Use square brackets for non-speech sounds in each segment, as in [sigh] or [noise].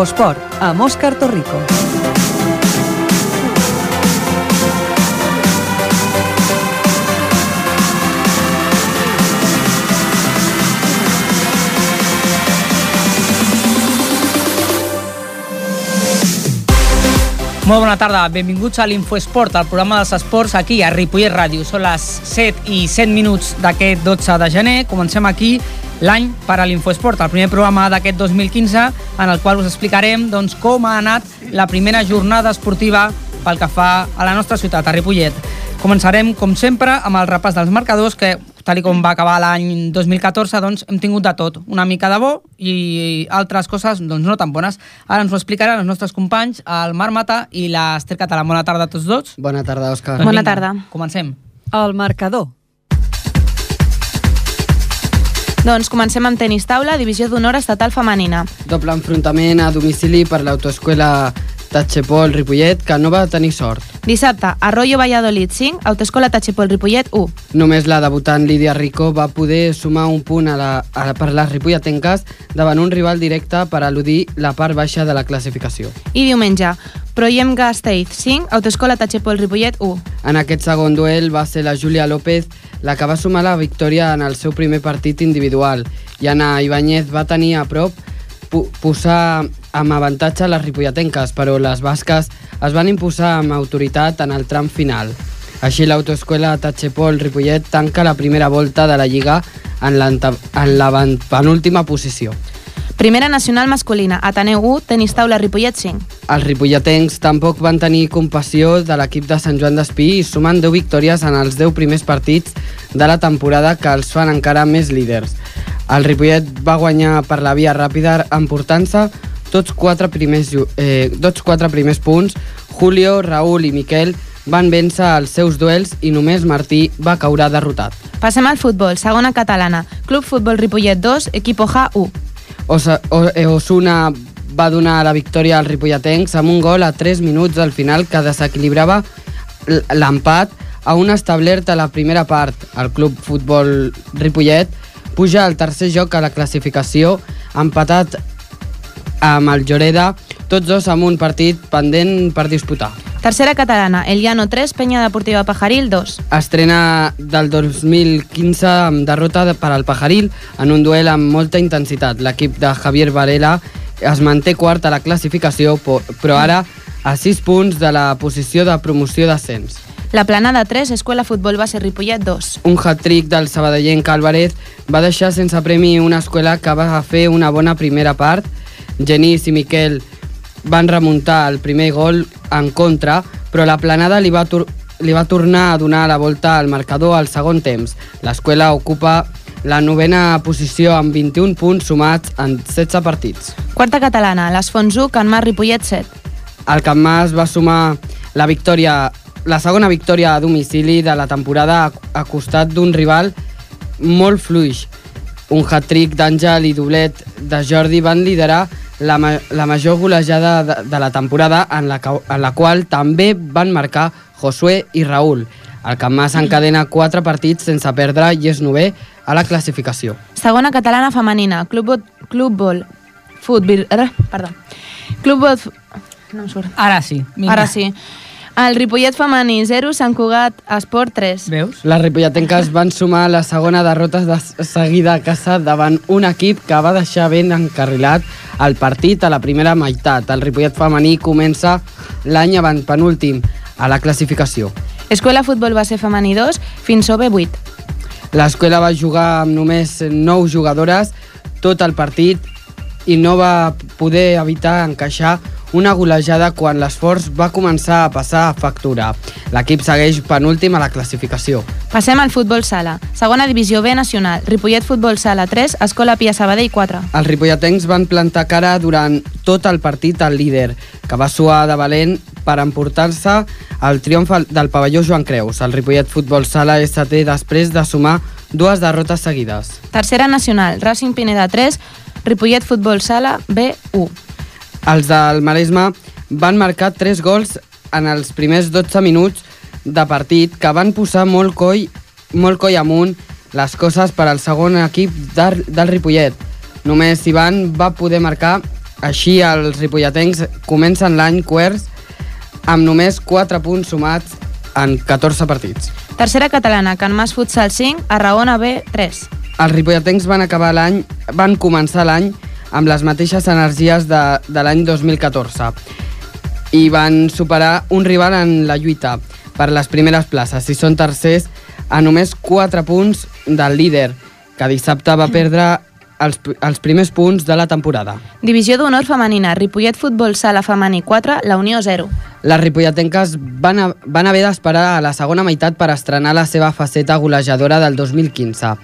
Infosport, amb Òscar Torrico. Molt bona tarda, benvinguts a l'Infoesport, el programa dels esports aquí a Ripollet Ràdio. Són les 7 i 7 minuts d'aquest 12 de gener. Comencem aquí l'any per a l'Infoesport, el primer programa d'aquest 2015 en el qual us explicarem doncs, com ha anat la primera jornada esportiva pel que fa a la nostra ciutat, a Ripollet. Començarem, com sempre, amb el repàs dels marcadors, que tal com va acabar l'any 2014, doncs hem tingut de tot, una mica de bo i altres coses doncs, no tan bones. Ara ens ho explicaran els nostres companys, el Marc Mata i l'Ester Català. Bona tarda a tots dos. Bona tarda, Òscar. Doncs Bona vinga, tarda. Comencem. El marcador. Doncs comencem amb tenis taula, divisió d'honor estatal femenina. Doble enfrontament a domicili per l'autoescola Tatxepol Ripollet, que no va tenir sort. Dissabte, Arroyo Valladolid 5, Autoescola Tachipol Ripollet 1. Només la debutant Lídia Rico va poder sumar un punt a la, a, per les ripolletenques davant un rival directe per eludir la part baixa de la classificació. I diumenge, Proyem Gasteiz 5, Autoescola Tachipol Ripollet 1. En aquest segon duel va ser la Júlia López la que va sumar la victòria en el seu primer partit individual i Anna Ibáñez va tenir a prop posar amb avantatge les ripolletenques, però les basques es van imposar amb autoritat en el tram final. Així l'autoescola Tatxepol Ripollet tanca la primera volta de la Lliga en l'anta- en la van- penúltima posició. Primera nacional masculina, Ateneu 1, Tenis taula Ripollet 5. Els ripolletens tampoc van tenir compassió de l'equip de Sant Joan d'Espí i sumen 10 victòries en els 10 primers partits de la temporada que els fan encara més líders. El Ripollet va guanyar per la via ràpida emportant-se tots quatre primers, eh, tots quatre primers punts. Julio, Raúl i Miquel van vèncer els seus duels i només Martí va caure derrotat. Passem al futbol, segona catalana, Club Futbol Ripollet 2, Equipo J 1. Eh, Osuna va donar la victòria als ripolletens amb un gol a 3 minuts al final que desequilibrava l'empat a un establert a la primera part. El club futbol Ripollet puja al tercer joc a la classificació empatat amb el Lloreda, tots dos amb un partit pendent per disputar. Tercera catalana, El Llano 3, Penya Deportiva Pajaril 2. Estrena del 2015 amb derrota de- per al Pajaril en un duel amb molta intensitat. L'equip de Javier Varela es manté quart a la classificació, però ara a 6 punts de la posició de promoció d'ascens. La Planada 3, Escuela Futbol Base Ripollet 2. Un hat-trick del sabadellenc Álvarez va deixar sense premi una escola que va fer una bona primera part. Genís i Miquel van remuntar el primer gol en contra, però la planada li va, li va tornar a donar la volta al marcador al segon temps. L'escola ocupa la novena posició amb 21 punts sumats en 16 partits. Quarta catalana, Les Fonts 1, Can Mar Ripollet 7. El Camp Mas va sumar la victòria, la segona victòria a domicili de la temporada a, a costat d'un rival molt fluix. Un hat-trick d'Àngel i doblet de Jordi van liderar la, ma la major golejada de, de la temporada en la, en la qual també van marcar Josué i Raül. El Camp Mas encadena quatre partits sense perdre i és novè a la classificació. Segona catalana femenina, Club, Club Bol Futbol... eh, Perdó. Club Bol... No em surt. Ara sí. Vinga. Ara sí. El Ripollet femení 0, Sant Cugat Esport 3. Veus? Les ripolletenques van sumar la segona derrota de seguida a casa davant un equip que va deixar ben encarrilat el partit a la primera meitat. El Ripollet femení comença l'any avant penúltim a la classificació. Escola Futbol Base femení 2, fins sobre 8. L'escola va jugar amb només 9 jugadores tot el partit i no va poder evitar encaixar una golejada quan l'esforç va començar a passar a factura. L'equip segueix penúltim a la classificació. Passem al futbol sala. Segona divisió B nacional. Ripollet Futbol Sala 3, Escola Pia Sabadell 4. Els ripolletens van plantar cara durant tot el partit al líder, que va suar de valent per emportar-se el triomf del pavelló Joan Creus. El Ripollet Futbol Sala setè després de sumar dues derrotes seguides. Tercera nacional. Racing Pineda 3, Ripollet Futbol Sala B1. Els del Maresme van marcar 3 gols en els primers 12 minuts de partit que van posar molt coll, molt coll amunt les coses per al segon equip del, del Ripollet. Només Ivan va poder marcar Així, els ripolletens comencen l'any quarts amb només 4 punts sumats en 14 partits. Tercera catalana, Can Mas Futsal 5, Arraona B 3. Els ripolletens van acabar l'any, van començar l'any amb les mateixes energies de, de l'any 2014 i van superar un rival en la lluita per les primeres places i són tercers a només 4 punts del líder, que dissabte va perdre els, els primers punts de la temporada. Divisió d'honor femenina, Ripollet Futbol Sala Femení 4, La Unió 0. Les ripolletenques van, a, van haver d'esperar a la segona meitat per estrenar la seva faceta golejadora del 2015.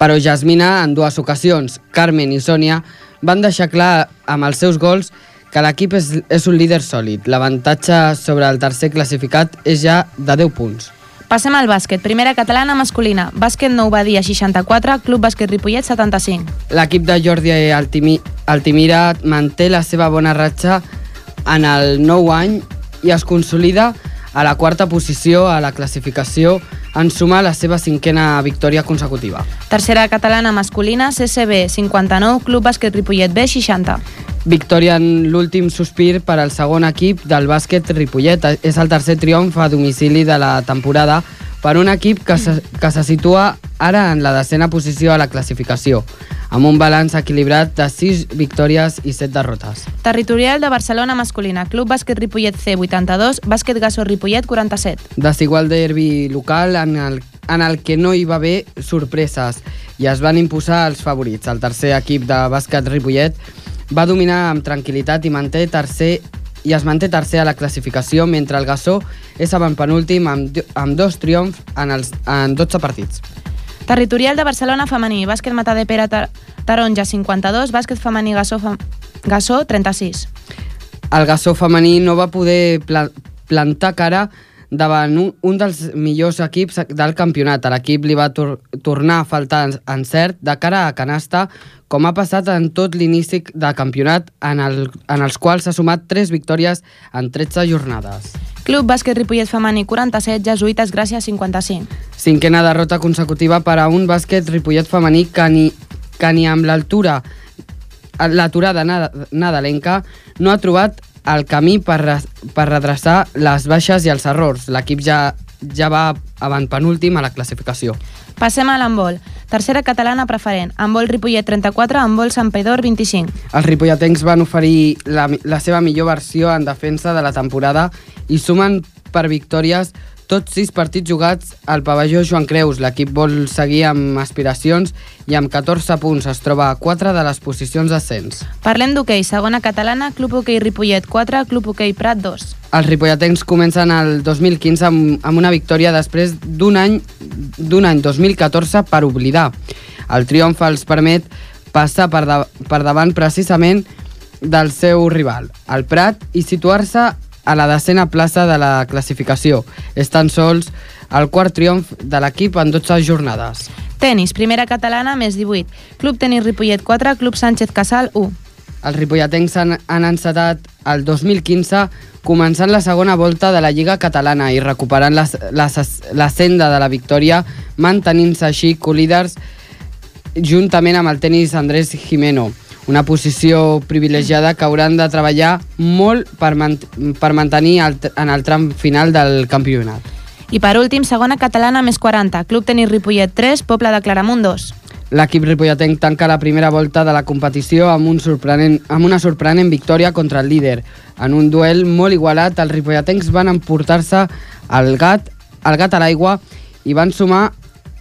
Però Jasmina, en dues ocasions, Carmen i Sònia, van deixar clar amb els seus gols que l'equip és, és un líder sòlid. L'avantatge sobre el tercer classificat és ja de 10 punts. Passem al bàsquet. Primera catalana masculina. Bàsquet Nou Badia 64, Club Bàsquet Ripollet 75. L'equip de Jordi Altimi, Altimira manté la seva bona ratxa en el nou any i es consolida a la quarta posició a la classificació en sumar la seva cinquena victòria consecutiva. Tercera catalana masculina, CCB 59, Club Bàsquet Ripollet B 60. Victòria en l'últim sospir per al segon equip del bàsquet Ripollet. És el tercer triomf a domicili de la temporada per un equip que se, que se situa ara en la decena posició a la classificació, amb un balanç equilibrat de 6 victòries i 7 derrotes. Territorial de Barcelona masculina, Club Bàsquet Ripollet C 82, Bàsquet Gasso Ripollet 47. Desigual derbi local en el, en el que no hi va haver sorpreses i es van imposar els favorits. El tercer equip de bàsquet Ripollet va dominar amb tranquil·litat i manté tercer i es manté tercer a la classificació, mentre el Gassó és penúltim amb, amb dos triomfs en, els, en 12 partits. Territorial de Barcelona femení, bàsquet Mata de Pere Tar Taronja 52, bàsquet femení Gassó, fem Gassó 36. El Gassó femení no va poder pla plantar cara davant un, un dels millors equips del campionat. L'equip li va tor tornar a faltar encert de cara a canasta, com ha passat en tot l'inici de campionat, en, el, en els quals s'ha sumat 3 victòries en 13 jornades. Club Bàsquet Ripollet femení 47, Jesuïtes Gràcia 55. Cinquena derrota consecutiva per a un bàsquet Ripollet femení que ni, que ni amb l'altura l'aturada nadalenca no ha trobat el camí per, per redreçar les baixes i els errors. L'equip ja, ja va avant penúltim a la classificació. Passem a l'handbol. Tercera catalana preferent. Handbol Ripollet 34, handbol Sant Pedor 25. Els ripolletens van oferir la, la seva millor versió en defensa de la temporada i sumen per victòries tots sis partits jugats al pavelló Joan Creus. L'equip vol seguir amb aspiracions i amb 14 punts es troba a 4 de les posicions d'ascens. Parlem d'hoquei, segona catalana, Club Hoquei Ripollet 4, Club Hoquei Prat 2. Els ripolletens comencen el 2015 amb, amb una victòria després d'un any d'un any 2014 per oblidar. El triomf els permet passar per, de, per davant precisament del seu rival, el Prat, i situar-se a la decena plaça de la classificació. És tan sols el quart triomf de l'equip en 12 jornades. Tenis, primera catalana, més 18. Club Tenis Ripollet 4, Club Sánchez Casal 1. Els ripolletens han, han encetat el 2015 començant la segona volta de la Lliga Catalana i recuperant la, la, la senda de la victòria, mantenint-se així colíders juntament amb el tenis Andrés Jimeno una posició privilegiada que hauran de treballar molt per, man per mantenir el, en el tram final del campionat. I per últim, segona catalana més 40, Club Tenis Ripollet 3, Poble de Claramunt 2. L'equip ripolletenc tanca la primera volta de la competició amb, un sorprenent, amb una sorprenent victòria contra el líder. En un duel molt igualat, els ripolletencs van emportar-se el gat, el gat a l'aigua i van sumar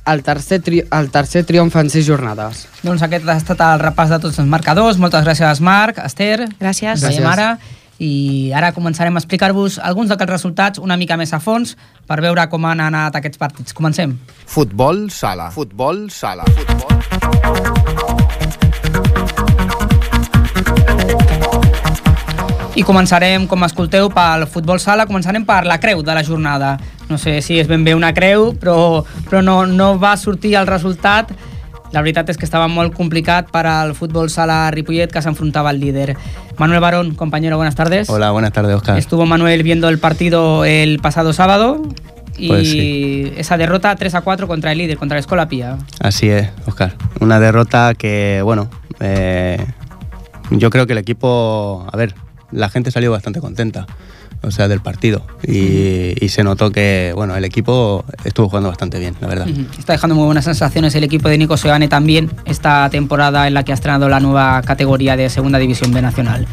el tercer, tri el tercer triomf en sis jornades. Doncs aquest ha estat el repàs de tots els marcadors. Moltes gràcies, Marc, Esther. Gràcies. Gràcies. I ara començarem a explicar-vos alguns d'aquests resultats una mica més a fons per veure com han anat aquests partits. Comencem. Futbol sala. Futbol sala. Futbol. I començarem, com escolteu, pel futbol sala, començarem per la creu de la jornada. No sé si és ben bé una creu, però, però no, no va sortir el resultat. La veritat és que estaba molt complicat per al futbol sala Ripollet que s'enfrontava al líder. Manuel Barón, compañero, buenas tardes. Hola, buenas tardes, Oscar. Estuvo Manuel viendo el partido el pasado sábado y Pues sí. esa derrota 3 a 4 contra el líder, contra el Escola Pía. Así es, Oscar. Una derrota que, bueno, eh, yo creo que el equipo, a ver, la gente salió bastante contenta, o sea, del partido. Y, y se notó que, bueno, el equipo estuvo jugando bastante bien, la verdad. Está dejando muy buenas sensaciones el equipo de Nico Seoane también esta temporada en la que ha estrenado la nueva categoría de Segunda División B Nacional.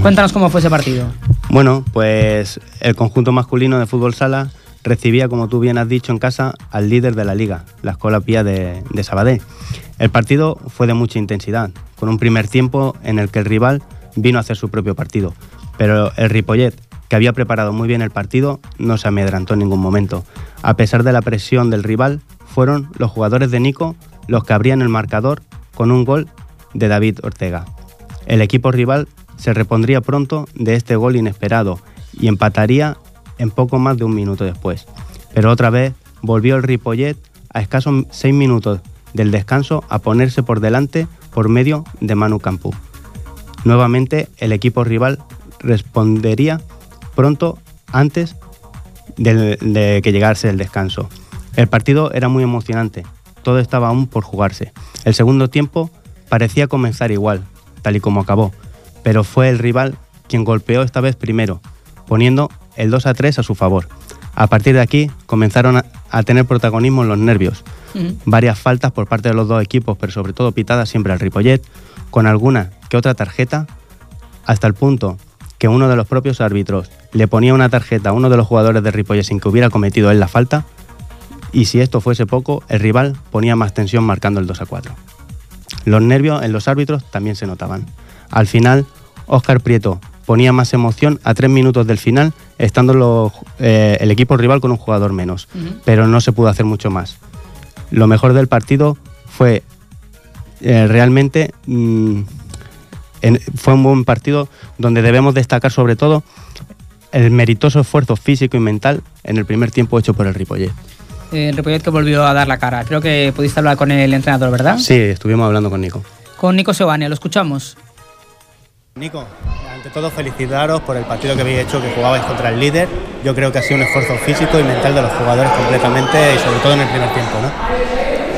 Cuéntanos cómo fue ese partido. Bueno, pues el conjunto masculino de fútbol sala recibía, como tú bien has dicho, en casa al líder de la liga, la Escuela Pía de, de Sabadell. El partido fue de mucha intensidad, con un primer tiempo en el que el rival vino a hacer su propio partido. Pero el Ripollet, que había preparado muy bien el partido, no se amedrentó en ningún momento. A pesar de la presión del rival, fueron los jugadores de Nico los que abrían el marcador con un gol de David Ortega. El equipo rival se repondría pronto de este gol inesperado y empataría en poco más de un minuto después. Pero otra vez volvió el Ripollet a escasos seis minutos del descanso a ponerse por delante por medio de Manu Campú. Nuevamente el equipo rival respondería pronto antes de, que llegase el descanso. El partido era muy emocionante, todo estaba aún por jugarse. El segundo tiempo parecía comenzar igual, tal y como acabó, pero fue el rival quien golpeó esta vez primero, poniendo el 2 a 3 a su favor. A partir de aquí comenzaron a, a tener protagonismo los nervios. Varias faltas por parte de los dos equipos, pero sobre todo pitadas siempre al Ripollet, con alguna que otra tarjeta, hasta el punto que uno de los propios árbitros le ponía una tarjeta a uno de los jugadores de Ripollet sin que hubiera cometido él la falta, y si esto fuese poco, el rival ponía más tensión marcando el 2 a 4. Los nervios en los árbitros también se notaban. Al final, Óscar Prieto ponía más emoción a tres minutos del final, estando los- eh, el equipo rival con un jugador menos, pero no se pudo hacer mucho más. Lo mejor del partido fue eh, realmente mm, en- fue un buen partido donde debemos destacar sobre todo el meritoso esfuerzo físico y mental en el primer tiempo hecho por el Ripollet. Eh, El Ripollet que volvió a dar la cara. Creo que pudiste hablar con el entrenador, ¿verdad? Sí, estuvimos hablando con Nico. Con Nico Seoane, lo escuchamos. Nico, ante todo felicitaros por el partido que habéis hecho, que jugabais contra el líder. Yo creo que ha sido un esfuerzo físico y mental de los jugadores completamente y sobre todo en el primer tiempo, ¿no?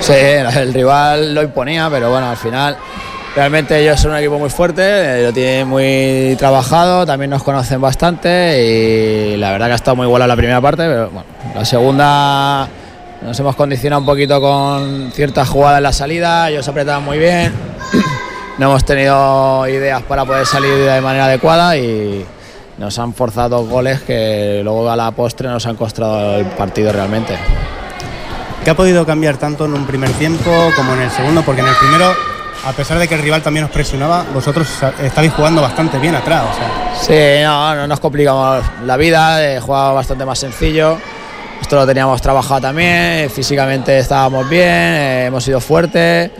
Sí, el rival lo imponía, pero bueno, al final realmente ellos son un equipo muy fuerte, eh, lo tienen muy trabajado, también nos conocen bastante y la verdad que ha estado muy buena la primera parte, pero bueno, la segunda nos hemos condicionado un poquito con ciertas jugadas en la salida, ellos apretaban muy bien, [clears throat] no hemos tenido ideas para poder salir de manera adecuada y nos han forzado goles que luego a la postre nos han costado el partido realmente. ¿Qué ha podido cambiar tanto en un primer tiempo como en el segundo? Porque en el primero, a pesar de que el rival también os presionaba, vosotros estabais jugando bastante bien atrás. O sea, Sí, no, no nos complicamos la vida, eh, jugaba bastante más sencillo. Esto lo teníamos trabajado también, físicamente estábamos bien, eh, hemos sido fuertes.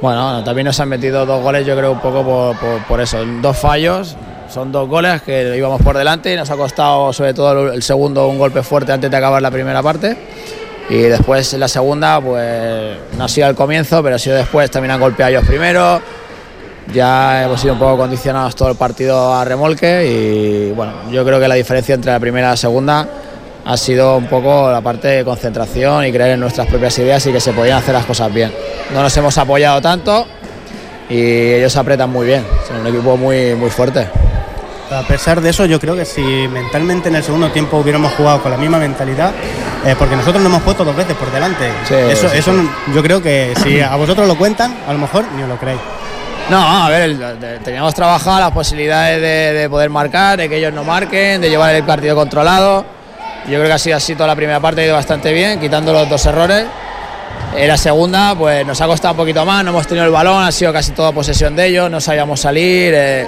Bueno, también nos han metido dos goles, yo creo un poco por, por- por eso, dos fallos. Son dos goles que íbamos por delante y nos ha costado sobre todo el segundo un golpe fuerte antes de acabar la primera parte. Y después la segunda, pues no ha sido al comienzo, pero ha sido después, también han golpeado ellos primero. Ya hemos sido un poco condicionados todo el partido a remolque y bueno, yo creo que la diferencia entre la primera y la segunda ha sido un poco la parte de concentración y creer en nuestras propias ideas y que se podían hacer las cosas bien. No nos hemos apoyado tanto y ellos apretan muy bien, son un equipo muy, muy fuerte. A pesar de eso, yo creo que si mentalmente en el segundo tiempo hubiéramos jugado con la misma mentalidad, eh, porque nosotros nos hemos puesto dos veces por delante. Sí, eso sí, eso sí. yo creo que si a vosotros lo cuentan, a lo mejor ni os lo creéis. No, a ver, teníamos trabajado las posibilidades de, de poder marcar, de que ellos no marquen, de llevar el partido controlado. Yo creo que ha sido así toda la primera parte, ha ido bastante bien, quitando los dos errores. En la segunda, pues nos ha costado un poquito más, no hemos tenido el balón, ha sido casi toda posesión de ellos, no sabíamos salir. eh,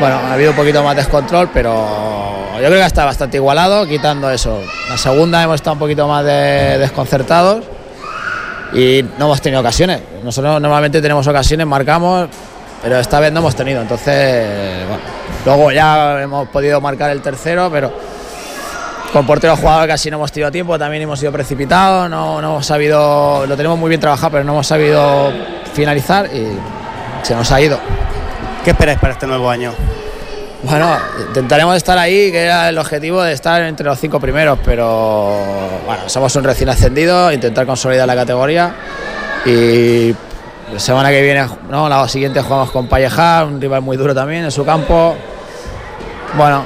bueno, ha habido un poquito más de descontrol, pero yo creo que está bastante igualado, quitando eso. La segunda hemos estado un poquito más de- desconcertados y no hemos tenido ocasiones. Nosotros normalmente tenemos ocasiones, marcamos, pero esta vez no hemos tenido. Entonces, bueno, luego ya hemos podido marcar el tercero, pero con portero jugador casi no hemos tenido tiempo, también hemos sido precipitados, no hemos sabido, lo tenemos muy bien trabajado, pero no hemos sabido finalizar y se nos ha ido. ¿Qué esperáis para este nuevo año? Bueno, intentaremos estar ahí, que era el objetivo de estar entre los cinco primeros, pero bueno, somos un recién ascendido, intentar consolidar la categoría y La semana que viene, no, la siguiente jugamos con Pallejar, un rival muy duro también en su campo. Bueno,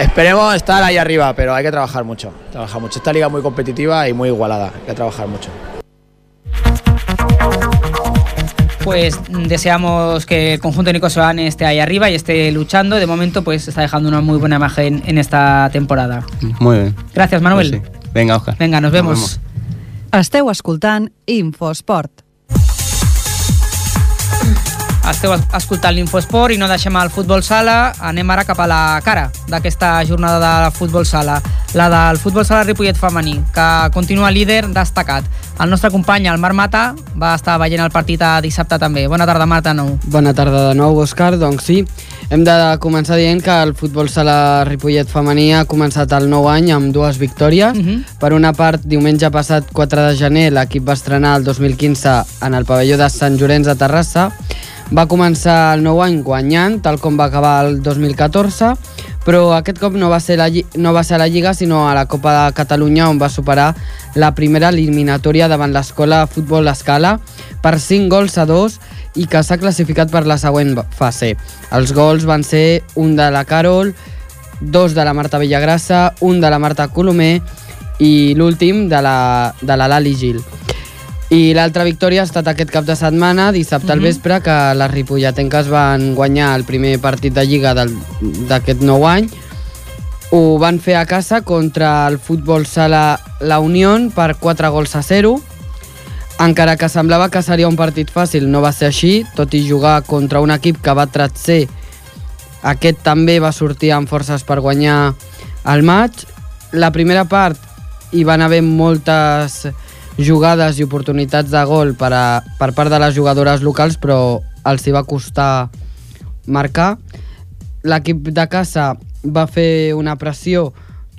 esperemos estar ahí arriba, pero hay que trabajar mucho. Trabajar mucho. Esta liga es muy competitiva y muy igualada. Hay que trabajar mucho. Pues deseamos que el conjunto de Nico Solán esté ahí arriba y esté luchando. De momento, pues está dejando una muy buena imagen en esta temporada. Muy bien. Gracias, Manuel. Pues sí. Venga, Oscar. Venga, nos vemos. vemos. Esteu escoltant Infosport. Esteu es- escoltant l'Infosport i no deixem el futbol sala. Anem ara cap a la cara d'aquesta jornada de futbol sala. La del futbol sala Ripollet femení, que continua líder destacat. El nostre company, el Marc Mata, va estar veient el partit a dissabte també. Bona tarda, Marta, nou. Bona tarda de nou, Òscar. Doncs sí, hem de començar dient que el futbol sala Ripollet femení ha començat el nou any amb dues victòries. Uh -huh. Per una part, diumenge passat 4 de gener, l'equip va estrenar el 2015 en el pavelló de Sant Llorenç de Terrassa. Va començar el nou any guanyant, tal com va acabar el 2014, però aquest cop no va ser, la, no va ser a la Lliga, sinó a la Copa de Catalunya, on va superar la primera eliminatòria davant l'escola Futbol Escala per 5 gols a 2 i que s'ha classificat per la següent fase. Els gols van ser un de la Carol, dos de la Marta Villagrassa, un de la Marta Colomer i l'últim de la, de la Lali Gil. I l'altra victòria ha estat aquest cap de setmana, dissabte mm -hmm. al vespre, que les ripolletenques van guanyar el primer partit de Lliga d'aquest nou any. Ho van fer a casa contra el futbol sala La Unión per 4 gols a 0. Encara que semblava que seria un partit fàcil, no va ser així, tot i jugar contra un equip que va tratser aquest també va sortir amb forces per guanyar el maig. La primera part hi van haver moltes jugades i oportunitats de gol per, a, per part de les jugadores locals, però els hi va costar marcar. L'equip de casa va fer una pressió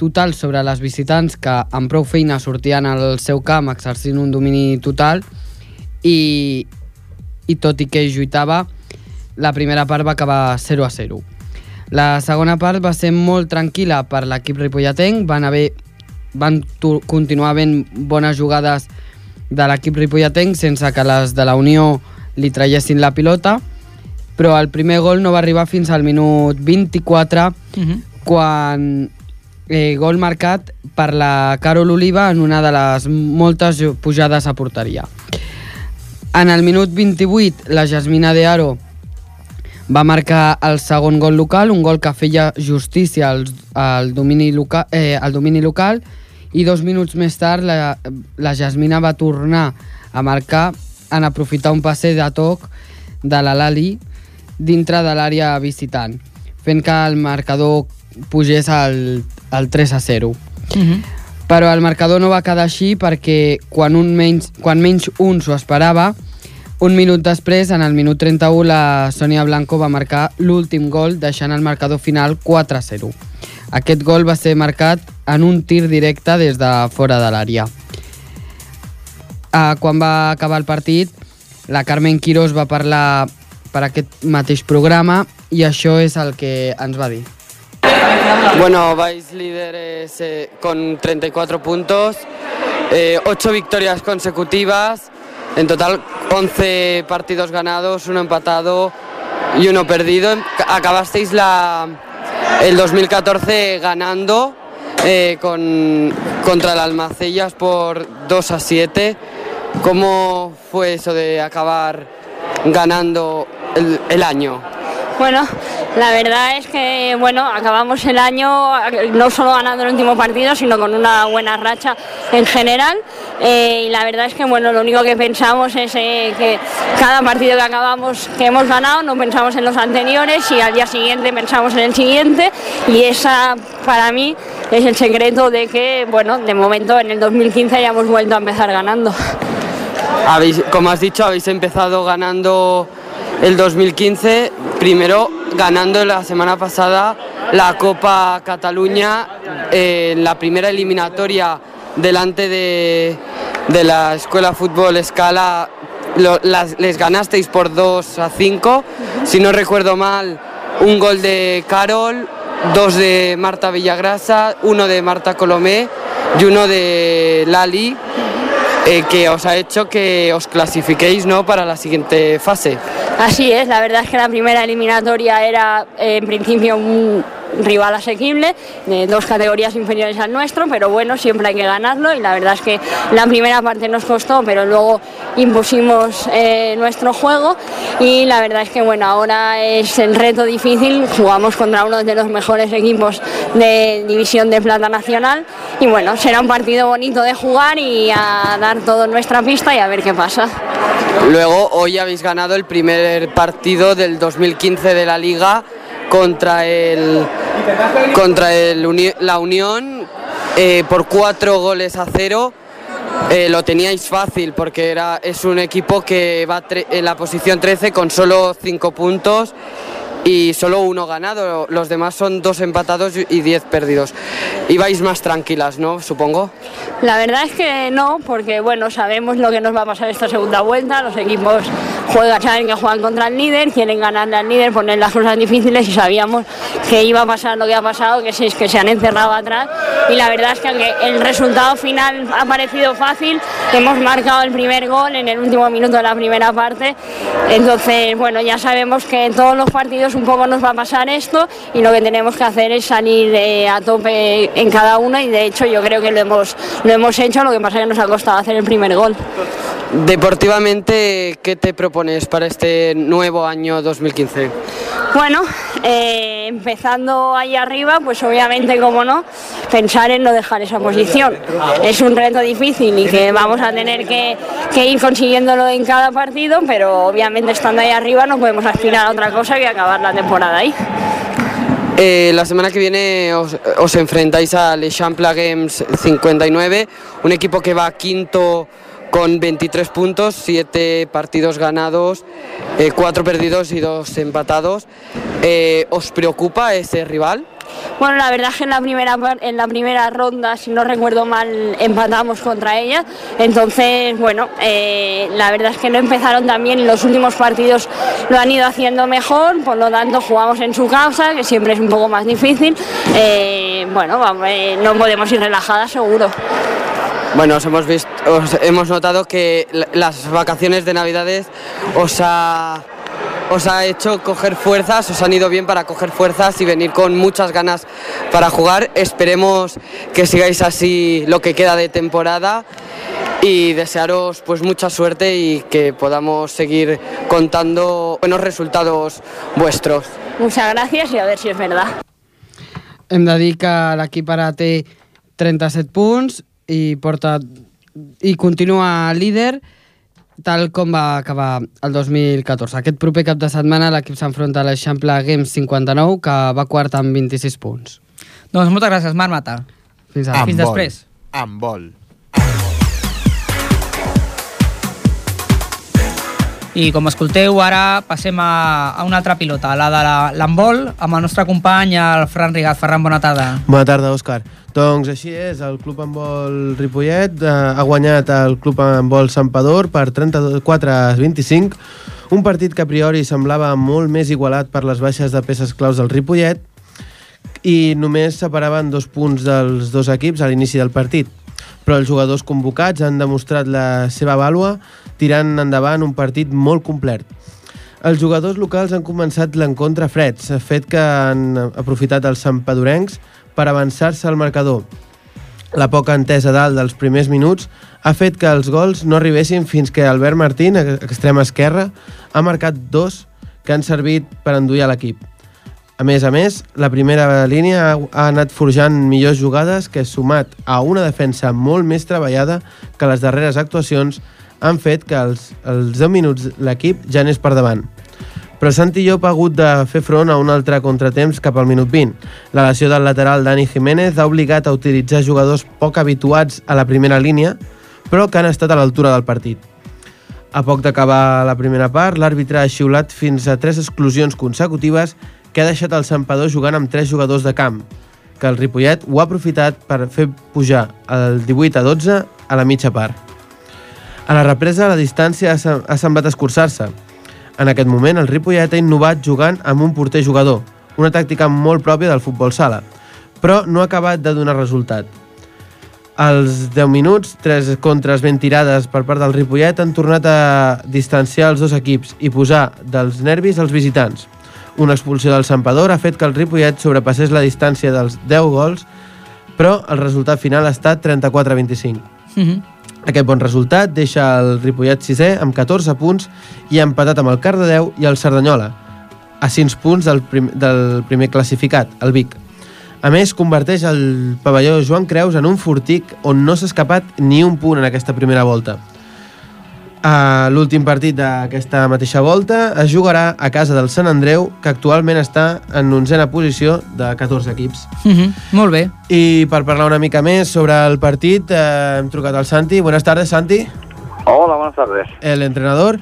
total sobre les visitants que amb prou feina sortien al seu camp exercint un domini total i, i tot i que lluitava, la primera part va acabar 0 a 0. La segona part va ser molt tranquil·la per l'equip ripolletenc, van haver van continuar havent bones jugades de l'equip ripolletenc sense que les de la Unió li traiessin la pilota, però el primer gol no va arribar fins al minut 24 Uh -huh. quan eh, gol marcat per la Carol Oliva en una de les moltes pujades a porteria. En el minut 28, la Jasmina de Aro va marcar el segon gol local, un gol que feia justícia al, al, domini, local, eh, al domini local, i dos minuts més tard la, la Jasmina va tornar a marcar en aprofitar un passe de toc de la Lali dintre de l'àrea visitant, fent que el marcador pugés al, al 3 a 0. Uh -huh. Però el marcador no va quedar així perquè quan, un menys, quan menys un s'ho esperava, un minut després, en el minut 31, la Sònia Blanco va marcar l'últim gol, deixant el marcador final 4 a 0. Aquest gol va ser marcat en un tir directe des de fora de l'àrea. Uh, quan va acabar el partit, la Carmen Quirós va parlar per aquest mateix programa i això és el que ens va dir. Bueno, vais líderes eh, con 34 puntos, eh, 8 victorias consecutivas, en total 11 partidos ganados, uno empatado y uno perdido. Acabasteis la, el 2014 ganando eh, con, contra el Almacellas por 2 a 7. ¿Cómo fue eso de acabar ganando el, el año? Bueno, la verdad es que bueno, acabamos el año no solo ganando el último partido, sino con una buena racha en general. Eh, y la verdad es que bueno, lo único que pensamos es eh, que cada partido que acabamos que hemos ganado no pensamos en los anteriores y al día siguiente pensamos en el siguiente y esa para mí es el secreto de que bueno, de momento en el 2015 ya hemos vuelto a empezar ganando. Como has dicho, habéis empezado ganando el 2015, primero ganando la semana pasada la Copa Cataluña eh, en la primera eliminatoria delante de, de la Escuela Fútbol Escala. Les ganasteis por 2 a 5, si no recuerdo mal, un gol de Carol, dos de Marta Villagrasa, uno de Marta Colomé y uno de Lali. Eh, que os ha hecho que os clasifiquéis ¿no? para la siguiente fase. Así es, la verdad es que la primera eliminatoria era en principio un rival asequible, de dos categorías inferiores al nuestro, pero bueno, siempre hay que ganarlo y la verdad es que la primera parte nos costó, pero luego impusimos eh, nuestro juego y la verdad es que bueno, ahora es el reto difícil, jugamos contra uno de los mejores equipos de División de Plata Nacional y bueno, será un partido bonito de jugar y a dar todo nuestra pista y a ver qué pasa. Luego, hoy habéis ganado el primer partido del 2015 de la Liga contra el contra el Uni- la Unión eh, por cuatro goles a cero. Eh, lo teníais fácil porque era, es un equipo que va en la posición 13 con solo cinco puntos y solo uno ganado. Los demás son dos empatados y 10 perdidos. Ibais más tranquilas, ¿no? Supongo. La verdad es que no, porque bueno, sabemos lo que nos va a pasar esta segunda vuelta, los equipos juegan, saben que juegan contra el líder, quieren ganarle al líder, poner las cosas difíciles y sabíamos que iba a pasar lo que ha pasado, que es que se han encerrado atrás y la verdad es que aunque el resultado final ha parecido fácil, hemos marcado el primer gol en el último minuto de la primera parte, entonces bueno, ya sabemos que en todos los partidos un poco nos va a pasar esto y lo que tenemos que hacer es salir eh, a tope en cada uno y de hecho yo creo que lo hemos, lo hemos hecho, lo que pasa es que nos ha costado hacer el primer gol. Deportivamente, ¿qué te propones para este nuevo año 2015? Bueno, eh, empezando ahí arriba, pues obviamente, como no, pensar en no dejar esa posición. Es un reto difícil y que vamos a tener que, que ir consiguiéndolo en cada partido, pero obviamente estando ahí arriba no podemos aspirar a otra cosa que acabar la temporada ahí. Eh, la semana que viene os, os enfrentáis al Champla Games 59, un equipo que va quinto con 23 puntos, 7 partidos ganados, 4 perdidos y 2 empatados. Eh, ¿Os preocupa ese rival? Bueno, la verdad es que en la primera en la primera ronda, si no recuerdo mal, empatamos contra ella. Entonces, bueno, eh, la verdad es que no empezaron y los últimos partidos lo han ido haciendo mejor, por lo tanto jugamos en su causa, que siempre es un poco más difícil. Eh, bueno, eh, no podemos ir relajadas, seguro. Bueno, os hemos, visto, os hemos notado que la- las vacaciones de Navidades os ha, os ha hecho coger fuerzas, os han ido bien para coger fuerzas y venir con muchas ganas para jugar. Esperemos que sigáis así lo que queda de temporada y desearos pues mucha suerte y que podamos seguir contando buenos resultados vuestros. Muchas gracias y a ver si es verdad. Hem de dir que l'equip ara té 37 punts i porta i continua líder tal com va acabar el 2014. Aquest proper cap de setmana l'equip s'enfronta a l'Eixample Games 59 que va quart amb 26 punts. Doncs moltes gràcies, Marc Mata. Fins ara. ara. Fins després. Amb vol. I com escolteu, ara passem a, a una altra pilota, la de l'handbol, amb el nostre company, el Fran Rigat. Ferran, bona tarda. Bona tarda, Òscar. Doncs així és, el Club Handbol Ripollet eh, ha guanyat el Club Handbol Sampador per 34 a 25, un partit que a priori semblava molt més igualat per les baixes de peces claus del Ripollet i només separaven dos punts dels dos equips a l'inici del partit. Però els jugadors convocats han demostrat la seva vàlua tirant endavant un partit molt complet. Els jugadors locals han començat l'encontre freds, fet que han aprofitat els sampadorencs per avançar-se al marcador. La poca entesa dalt dels primers minuts ha fet que els gols no arribessin fins que Albert Martín, a extrema esquerra, ha marcat dos que han servit per enduir a l'equip. A més a més, la primera línia ha, anat forjant millors jugades que, sumat a una defensa molt més treballada que les darreres actuacions, han fet que els, els 10 minuts l'equip ja n'és per davant. Però Santi Llop ha hagut de fer front a un altre contratemps cap al minut 20. La lesió del lateral Dani Jiménez ha obligat a utilitzar jugadors poc habituats a la primera línia, però que han estat a l'altura del partit. A poc d'acabar la primera part, l'àrbitre ha xiulat fins a tres exclusions consecutives que ha deixat el Sampador jugant amb tres jugadors de camp, que el Ripollet ho ha aprofitat per fer pujar el 18 a 12 a la mitja part. A la represa, la distància ha sem- ha semblat escurçar-se. En aquest moment, el Ripollet ha innovat jugant amb un porter jugador, una tàctica molt pròpia del futbol sala, però no ha acabat de donar resultat. Als 10 minuts, tres contres ben tirades per part del Ripollet han tornat a distanciar els dos equips i posar dels nervis els visitants. Una expulsió del Sampador ha fet que el Ripollet sobrepassés la distància dels 10 gols, però el resultat final ha estat 34-25. Mm -hmm. Aquest bon resultat deixa el Ripollet sisè amb 14 punts i ha empatat amb el Cardedeu i el Cerdanyola, a 5 punts del, prim del primer classificat, el Vic. A més, converteix el pavelló Joan Creus en un fortic on no s'ha escapat ni un punt en aquesta primera volta. A l'últim partit d'aquesta mateixa volta es jugarà a casa del Sant Andreu, que actualment està en onzena posició de 14 equips. Mm -hmm. Molt bé. I per parlar una mica més sobre el partit, eh, hem trucat al Santi. Buenas tardes, Santi. Hola, buenas tardes. El entrenador.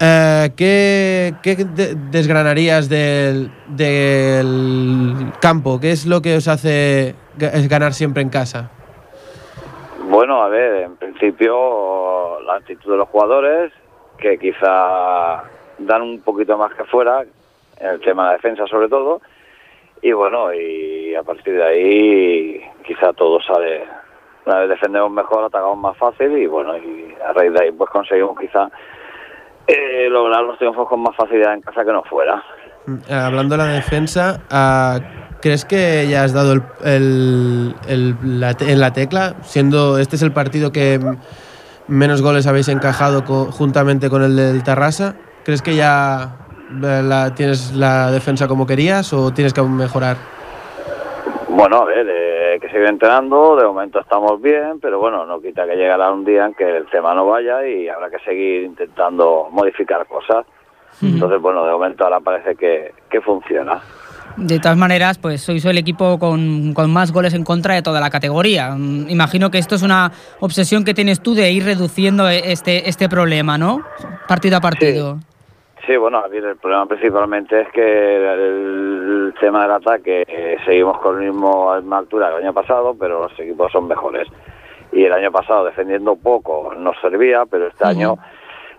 Eh, ¿qué, ¿Qué de- desgranarías del, del campo? ¿Qué es lo que os hace ganar siempre en casa? Bueno, a ver, en principio la actitud de los jugadores, que quizá dan un poquito más que fuera, en el tema de la defensa sobre todo, y bueno, y a partir de ahí quizá todo sale, una vez defendemos mejor, atacamos más fácil y bueno, y a raíz de ahí pues conseguimos quizá eh, lograr los triunfos con más facilidad en casa que no fuera. Mm, eh, hablando de la defensa, ah, ¿crees que ya has dado el, el- el- la te- en la tecla? Siendo este es el partido que menos goles habéis encajado co- juntamente con el del Tarrasa, ¿crees que ya eh, la, tienes la defensa como querías o tienes que mejorar? Bueno, a ver, eh, que seguir entrenando, de momento estamos bien, pero bueno, no quita que llegará un día en que el tema no vaya y habrá que seguir intentando modificar cosas. Entonces, bueno, de momento ahora parece que, que funciona. De todas maneras, pues sois el equipo con, con más goles en contra de toda la categoría. Mm, Imagino que esto es una obsesión que tienes tú de ir reduciendo e- este, este problema, ¿no? Partido a partido. Sí, bueno, a ver, el problema principalmente es que el, tema del ataque eh, seguimos con el mismo, a la misma altura que el año pasado, pero los equipos son mejores. Y el año pasado defendiendo poco nos servía, pero este año,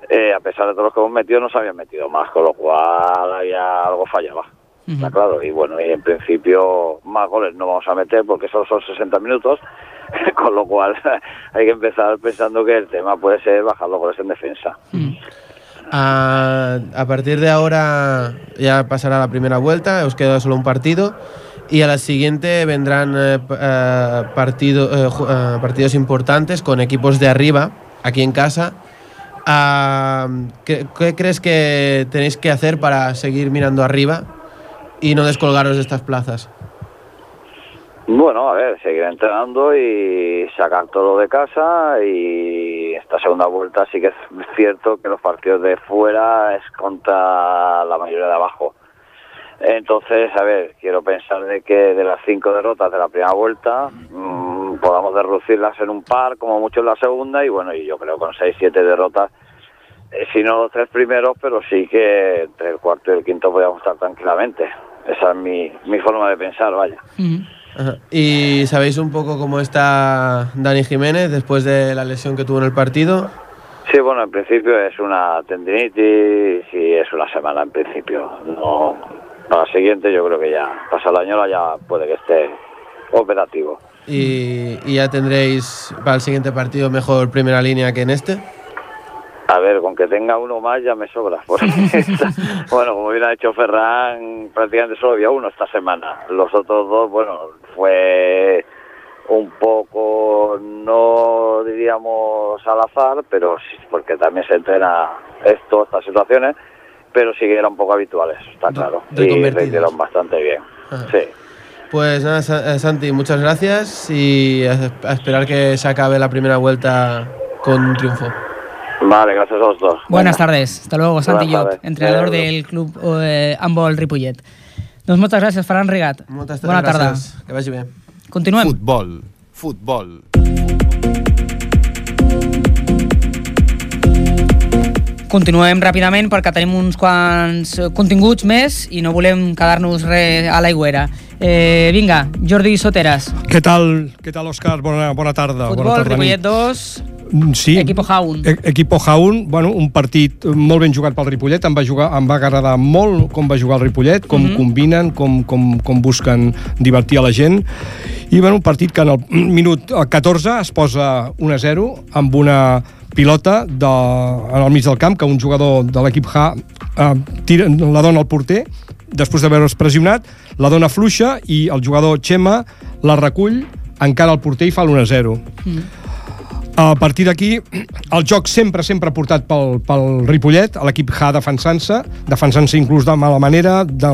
eh, a pesar de todos los que hemos metido, nos habían metido más, con lo cual había algo fallaba. Está claro, y bueno, y en principio más goles no vamos a meter porque solo son 60 minutos, [laughs] con lo cual [laughs] hay que empezar pensando que el tema puede ser bajar los goles en defensa. Ah, a partir de ahora ya pasará la primera vuelta, os queda solo un partido y a la siguiente vendrán eh, eh, partido- eh, eh, partidos importantes con equipos de arriba, aquí en casa. Ah, ¿qué, qué crees que tenéis que hacer para seguir mirando arriba y no descolgaros de estas plazas? Bueno, a ver, seguir entrenando y sacar todo de casa y esta segunda vuelta sí que es cierto que los partidos de fuera es contra la mayoría de abajo. Entonces, a ver, quiero pensar de que de las cinco derrotas de la primera vuelta mm, podamos reducirlas en un par, como mucho en la segunda, y bueno, y yo creo con seis, siete derrotas, eh, si no los tres primeros, pero sí que entre el cuarto y el quinto podíamos estar tranquilamente. Esa es mi, mi forma de pensar, vaya. Ajá. ¿Y sabéis un poco cómo está Dani Jiménez después de la lesión que tuvo en el partido? Sí, bueno, en principio es una tendinitis y es una semana en principio. No, para la siguiente yo creo que ya, pasa el año ya puede que esté operativo. y, y ya tendréis para el siguiente partido mejor primera línea que en este. A ver, con que tenga uno más ya me sobra. [laughs] esta- [laughs] bueno, como bien ha dicho Ferran, prácticamente solo había uno esta semana. Los otros dos, bueno, fue un poco, no diríamos al azar, pero sí, porque también se entrena esto, estas situaciones, pero sí que eran un poco habituales, está claro. Y rindieron bastante bien. Ajá. Sí. Pues nada, eh, Santi, muchas gracias y a, a esperar que se acabe la primera vuelta con un triunfo. Vale, gracias a los dos. Buenas tardes. Hasta luego, Santi Buenas Llop, entrenador del club eh, Handball Ripollet. Doncs moltes gràcies, Ferran Regat. Moltes Bona tarda. gràcies. Que vagi bé. Continuem. Futbol. Futbol. Continuem ràpidament perquè tenim uns quants continguts més i no volem quedar-nos res a l'aigüera. Eh, vinga, Jordi Soteras. Què tal, què tal Òscar? Bona, bona tarda. bona Futbol, tarda, Ripollet nit. 2, Mm, Sí. Equipo Jaun. E Equipo Jaun, bueno, un partit molt ben jugat pel Ripollet, em va, jugar, em va agradar molt com va jugar el Ripollet, com Mhm. combinen, com, com, com busquen divertir a la gent. I bueno, un partit que en el [clears throat] minut 14 es posa 1 a 0 amb una pilota de, en el mig del camp que un jugador de l'equip H eh, tira, la dona al porter després d'haver-es pressionat, la dona fluixa i el jugador Xema la recull encara al porter i fa l'1 a 0. A partir d'aquí, el joc sempre, sempre portat pel, pel Ripollet, l'equip H defensant-se, defensant-se inclús de mala manera, de,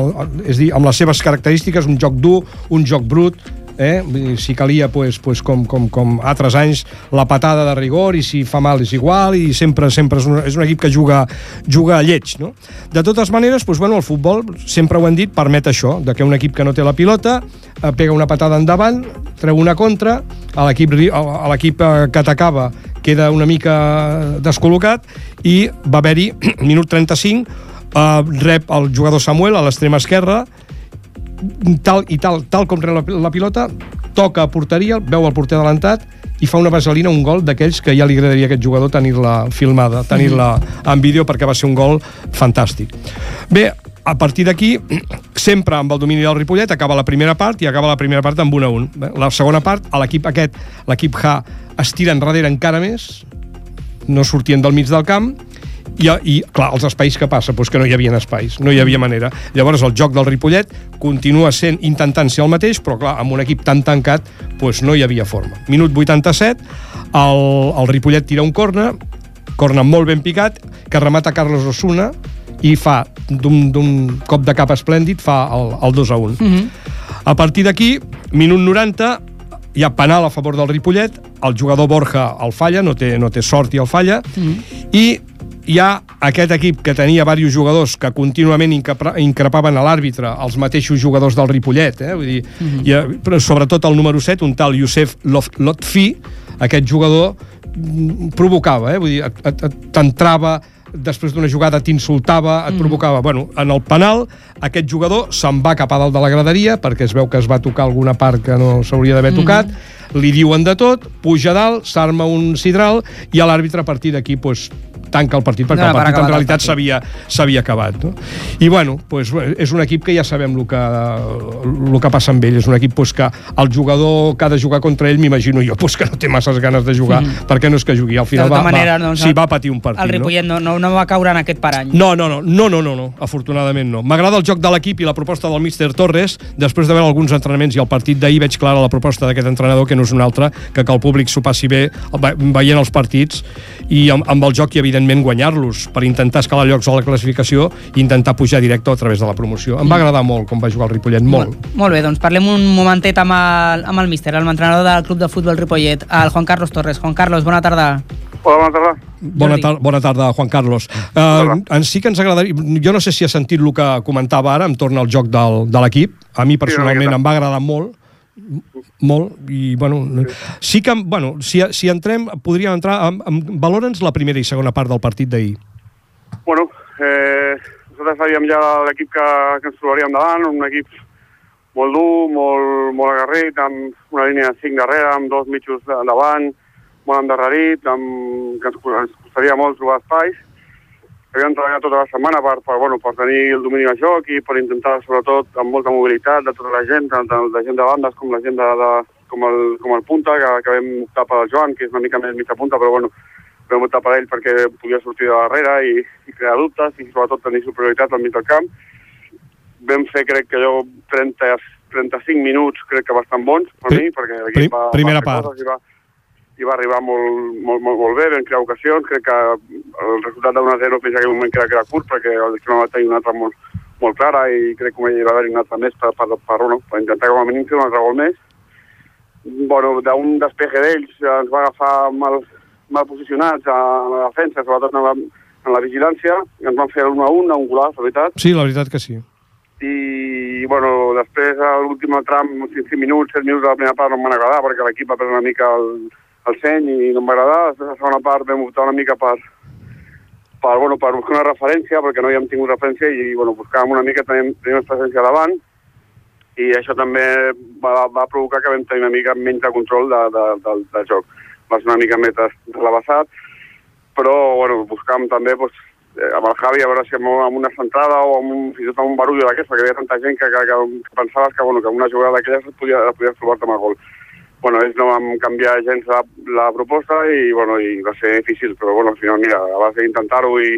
és dir, amb les seves característiques, un joc dur, un joc brut, eh? Si calia, pues, pues, com, com, com altres anys, la patada de rigor, i si fa mal és igual, i sempre sempre és un, és un equip que juga, juga a lleig. No? De totes maneres, pues, bueno, el futbol, sempre ho hem dit, permet això, de que un equip que no té la pilota eh, pega una patada endavant, treu una contra, a l'equip eh, que atacava queda una mica descol·locat i va haver-hi, [clears throat] minut 35, eh, rep el jugador Samuel a l'extrema esquerra, tal i tal, tal com rep la, la pilota, toca a porteria, veu el porter adelantat i fa una vaselina, un gol d'aquells que ja li agradaria a aquest jugador tenir-la filmada, tenir-la en vídeo perquè va ser un gol fantàstic. Bé, a partir d'aquí, sempre amb el domini del Ripollet, acaba la primera part i acaba la primera part amb 1 a 1. Bé, La segona part, a l'equip aquest, l'equip H, es tira enrere encara més, no sortien del mig del camp, i, i clar, els espais que passa, doncs que no hi havia espais, no hi havia manera. Llavors el joc del Ripollet continua sent intentant ser el mateix, però clar, amb un equip tan tancat, doncs no hi havia forma. Minut 87, el, el Ripollet tira un corna, corna molt ben picat, que remata Carlos Osuna, i fa, d'un cop de cap esplèndid, fa el, el 2 a 1. Mhm. A partir d'aquí, minut 90, hi ha penal a favor del Ripollet, el jugador Borja el falla, no té, no té sort i el falla, i hi ha aquest equip que tenia diversos jugadors que contínuament increpaven a l'àrbitre, els mateixos jugadors del Ripollet, eh? Vull dir, Mhm. i, eh, però sobretot el número 7, un tal Youssef Lotfi, aquest jugador mm, provocava, eh? Vull dir, t'entrava després d'una jugada t'insultava, et Mhm. provocava. Bueno, en el penal, aquest jugador se'n va cap a dalt de la graderia perquè es veu que es va tocar alguna part que no s'hauria d'haver Mhm. tocat, li diuen de tot, puja dalt, s'arma un sidral i a l'àrbitre a partir d'aquí pues, tanca el partit perquè Dona el partit en realitat s'havia acabat. No? I bueno, pues, és un equip que ja sabem el que, el que passa amb ell, és un equip pues, que el jugador que ha de jugar contra ell, m'imagino jo, pues, que no té masses ganes de jugar, Mhm. perquè no és que jugui, al final tota va, manera, va, doncs, sí, va patir un partit. El Ripollet no, no, no va caure en aquest parany. No, no, no, no, no, no, no, afortunadament no. M'agrada el joc de l'equip i la proposta del míster Torres. Després de veure alguns entrenaments i el partit d'ahir veig clara la proposta d'aquest entrenador, que no és un altre, que que el públic s'ho passi bé ve- veient els partits i amb, amb el joc i, evidentment, guanyar-los per intentar escalar llocs a la classificació i intentar pujar directe a través de la promoció. Em va agradar molt com va jugar el Ripollet, molt. Molt bé, doncs parlem un momentet amb el, amb el míster, el entrenador del Club de Futbol Ripollet, el Juan Carlos Torres. Juan Carlos, bona tarda. Hola, bona tarda. Bona, tar bona tarda, Juan Carlos. Uh, en sí que ens agradaria... Jo no sé si has sentit el que comentava ara entorn al joc del, de l'equip. A mi personalment em va agradar molt molt, i bueno, sí que, bueno, si, si entrem, podríem entrar, amb, amb, valora'ns la primera i segona part del partit d'ahir. Bueno, eh, nosaltres sabíem ja l'equip que, que ens trobaríem davant, un equip molt dur, molt, molt agarrit, amb una línia de 5 darrere, amb dos mitjos davant, molt endarrerit, amb, que ens, ens costaria molt trobar espais. Havíem treballat tota la setmana per, per, bueno, per tenir el domini del joc i per intentar, sobretot, amb molta mobilitat de tota la gent, tant, la gent de bandes com la gent de, de com, el, com el punta, que, que vam optar per el Joan, que és una mica més mitja punta, però bueno, vam optar per ell perquè podia sortir de darrere i, i crear dubtes i sobretot tenir superioritat al mig del camp. Vam fer, crec que jo, 30, 35 minuts, crec que bastant bons per Pri- mi, perquè l'equip va, primera va part. coses i va, i va arribar molt, molt, molt, molt bé, vam crear ocasions, crec que el resultat de 1-0 fins a aquell moment era, que era curt, perquè el Girona va tenir una altra molt, molt clara i crec que hi va haver una altra més per, per, per, per, per intentar com a mínim fer un altre gol més. Bueno, d'un despeje d'ells ens va agafar mal, mal posicionats a la defensa, sobretot en la, en la vigilància, i ens van fer l'1 a 1, un golaç, la veritat, Sí, la veritat que sí. i bueno, després a l'últim tram, 5 minuts, 7 minuts de la primera part no em van agradar perquè l'equip va perdre una mica el, el seny i no em va agradar. Després la segona part vam optar una mica per, per, bueno, per buscar una referència perquè no havíem tingut referència i bueno, buscàvem una mica, teníem, teníem presència davant i això també va, va provocar que vam tenir una mica menys de control de, de, del, del joc. va ser una mica més relabassat, però bueno, buscàvem també doncs, eh, amb el Javi a veure si amb, amb una centrada o amb un, fins i tot amb un barullo d'aquesta, perquè hi havia tanta gent que, que, que, que pensaves que, bueno, que una jugada d'aquelles podia, podies trobar-te amb el gol. Bueno, ells no vam canviar gens la, la proposta i, bueno, i va ser difícil, però bueno, al final, mira, a base d'intentar-ho i,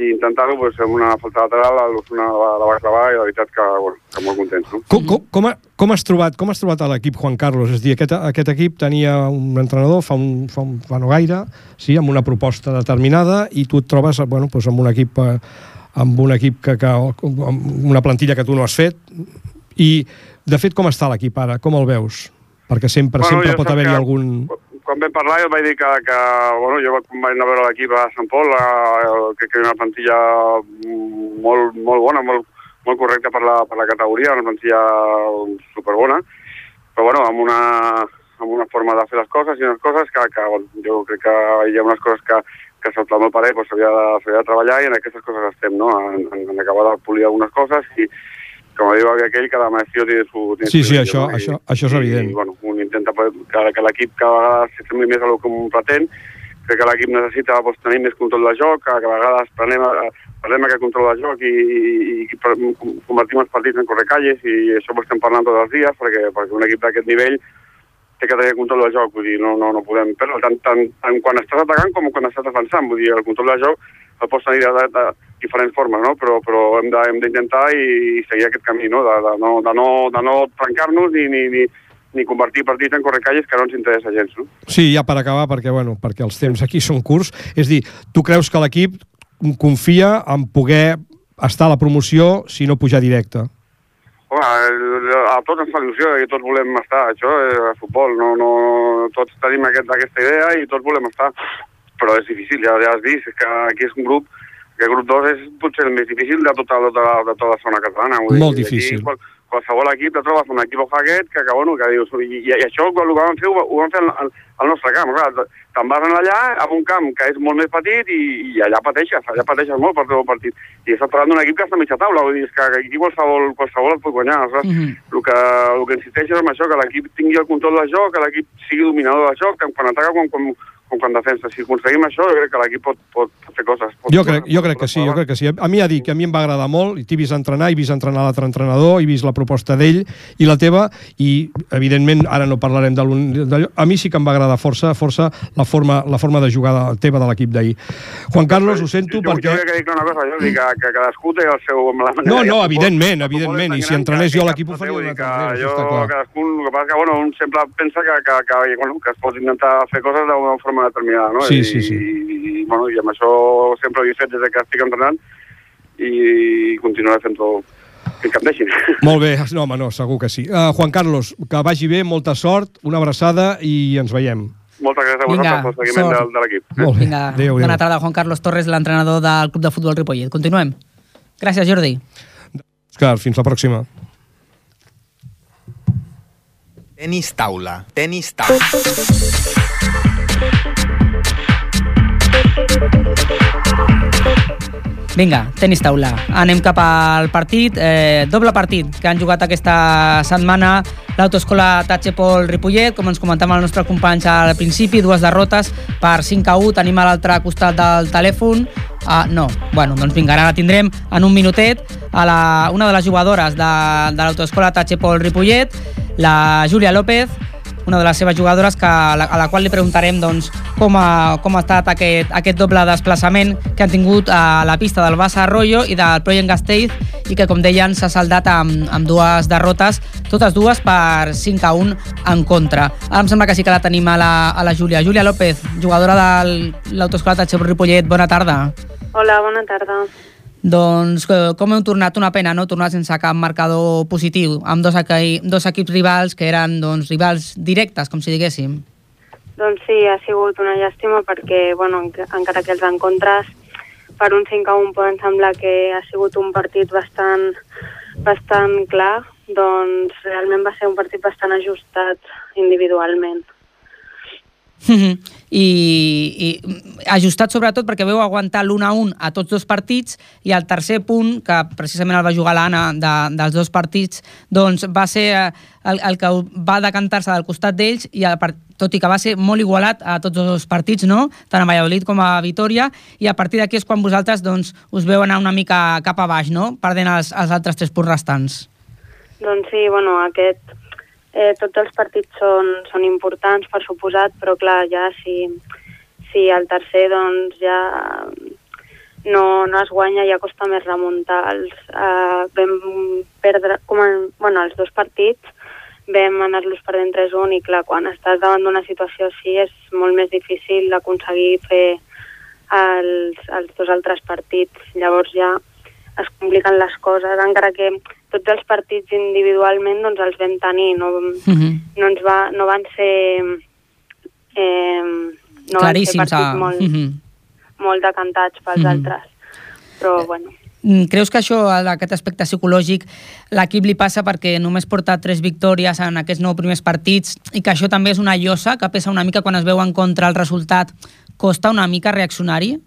i intentar-ho, pues, amb una falta lateral, l'Osuna la, la va clavar i la veritat que, bueno, que molt contents. No? Com, com, com, ha, com has trobat com has trobat l'equip Juan Carlos? És a dir, aquest, aquest equip tenia un entrenador fa, un, fa, un, fa no gaire, sí, amb una proposta determinada, i tu et trobes bueno, doncs amb un equip eh, amb un equip que, que amb una plantilla que tu no has fet i de fet com està l'equip ara? Com el veus? Perquè sempre, Bueno, sempre pot haver-hi algun... quan vam parlar jo vaig dir que, que bueno, jo vaig anar a veure l'equip a Sant Pol, eh, que, que era una plantilla molt, molt bona, molt, molt correcta per la, per la categoria, una plantilla superbona, però bueno, amb una, amb una forma de fer les coses i unes coses que, que bueno, jo crec que hi ha unes coses que, que sota el meu parer doncs, s'havia de, s'havia de treballar i en aquestes coses estem, no? En, en, en acabar de polir algunes coses i, com diu aquell, cada maestro tiene su... Tiene Sí, sí, això? I- això, això és evident. i bueno, un intenta que, que l'equip cada vegada s'assembli més a lo que un pretén, crec que l'equip necessita pues, tenir més control de joc, que, a vegades prenem, a- perdem aquest control de joc i, i, i convertim els partits en correcalles i això ho estem parlant tots els dies perquè, perquè un equip d'aquest nivell té que tenir control del joc, vull dir, no, no, no podem perdre tant, tant, tant quan estàs atacant com quan estàs defensant, vull dir, el control del joc el pots tenir de, de, de diferents formes, no? però, però hem d'intentar i, i seguir aquest camí, no? De, de no, de no, de no trencar-nos ni, ni, ni, ni convertir partits en correcalles que no ens interessa gens. No? Sí, ja per acabar, perquè, bueno, perquè els temps aquí són curts. És dir, tu creus que l'equip confia en poder estar a la promoció si no pujar directe? Home, a tots ens fa il·lusió i tots volem estar, això és el futbol, no, no, tots tenim aquest, aquesta idea i tots volem estar, però és difícil, ja, ja has vist, que aquí és un grup, que el grup 2 és potser el més difícil de tota, de tota, de tota la zona catalana. vull Molt dir, aquí difícil. Qual, qualsevol equip te trobes un equip aquest que, que, bueno, que dius, i, i, i això el que vam fer ho, ho vam fer al, al, nostre camp, clar, te'n vas anar allà a un camp que és molt més petit i, i allà pateixes, allà pateixes molt per tot el partit. I estàs parlant d'un equip que està a mitja taula, vull dir, que aquí qualsevol, qualsevol et pot guanyar, saps? Mhm. el que, el que insisteix és en això, que l'equip tingui el control del joc, que l'equip sigui dominador del joc, tant quan ataca com, com, com quan defensa. Si aconseguim això, jo crec que l'equip pot, pot fer coses. Pot, Jo crec, jo crec que sí, jo crec que sí. A mi ja dic que a mi em va agradar molt, i t'he vist entrenar, he vist entrenar l'altre entrenador, he vist la proposta d'ell i la teva, i evidentment ara no parlarem de d'allò. A mi sí que em va agradar força, força la forma, la forma de jugar de, teva de l'equip d'ahir. Juan Carlos, ho sento Jo, perquè... jo crec que dic una cosa, jo dic que, que cadascú té el seu... amb La No, no, evidentment, futbol evidentment, i si entrenés que- jo que l'equip ho faria d'una dir altra que manera, jo, cadascú, el que passa que, bueno, un sempre pensa que, que, que, bueno, que es pot intentar fer coses d'una forma determinada, no? Sí, I, sí, sí. I, i, bueno, i amb això sempre ho he fet des de que estic entrenant i continuaré fent-ho fins que em deixin. [laughs] Molt bé, no, home, no, segur que sí. Uh, Juan Carlos, que vagi bé, molta sort, una abraçada i ens veiem. Moltes gràcies a Vinga, vosaltres pel seguiment sort. del, de l'equip. Molt bé. Vinga, Adéu, adéu. bona tarda, Juan Carlos Torres, l'entrenador del Club de Futbol Ripollet. Continuem. Gràcies, Jordi. Òscar, fins la pròxima. Tenis taula. Tenis taula. Vinga, tenis taula. Anem cap al partit. Eh, doble partit que han jugat aquesta setmana l'autoescola Tachepol Ripollet. Com ens comentava el nostre companys al principi, dues derrotes per 5 a 1. Tenim a l'altre costat del telèfon. Ah, no, bueno, doncs vinga, ara la tindrem en un minutet a la, una de les jugadores de, de l'autoescola Tachepol Ripollet, la Júlia López, una de les seves jugadores que, a, la, a la qual li preguntarem doncs, com, ha, com ha estat aquest, aquest doble desplaçament que han tingut a la pista del Bassa Arroyo i del Project Gasteiz i que, com deien, s'ha saldat amb, amb dues derrotes, totes dues per 5 a 1 en contra. Ara em sembla que sí que la tenim a la, a la Júlia. Júlia López, jugadora de l'Autoscola Tatxer Ripollet, bona tarda. Hola, bona tarda. Doncs eh, com heu tornat? Una pena, no? Tornar sense cap marcador positiu, amb dos, equi dos equips rivals que eren doncs, rivals directes, com si diguéssim. Doncs sí, ha sigut una llàstima perquè, bueno, enca- encara que els encontres per un 5 a 1 poden semblar que ha sigut un partit bastant, bastant clar, doncs realment va ser un partit bastant ajustat individualment. Mhm. I, i ajustat sobretot perquè veu aguantar l'1 a 1 a tots dos partits i el tercer punt, que precisament el va jugar l'Anna de, dels dos partits, doncs va ser eh, el, el que va decantar-se del costat d'ells i el, tot i que va ser molt igualat a tots els partits, no? tant a Valladolid com a Vitoria, i a partir d'aquí és quan vosaltres doncs, us veu anar una mica cap a baix, no? perdent els, els altres tres punts restants. Doncs sí, bueno, aquest, eh, tots els partits són, són importants, per suposat, però clar, ja si, si el tercer doncs ja no, no es guanya, ja costa més remuntar. Els, eh, vam perdre, com en, bueno, els dos partits vam anar-los perdent 3-1 i clar, quan estàs davant d'una situació així és molt més difícil aconseguir fer els, els dos altres partits. Llavors ja es compliquen les coses, encara que tots els partits individualment doncs els vam tenir, no, no, ens va, no van ser eh, no Claríssims. van ser partits a- molt, Mhm. molt decantats pels Mhm. altres. Però bueno, Mm, Creus que això, aquest aspecte psicològic, l'equip li passa perquè només porta tres victòries en aquests nou primers partits i que això també és una llosa que pesa una mica quan es veu en contra el resultat? Costa una mica reaccionar-hi?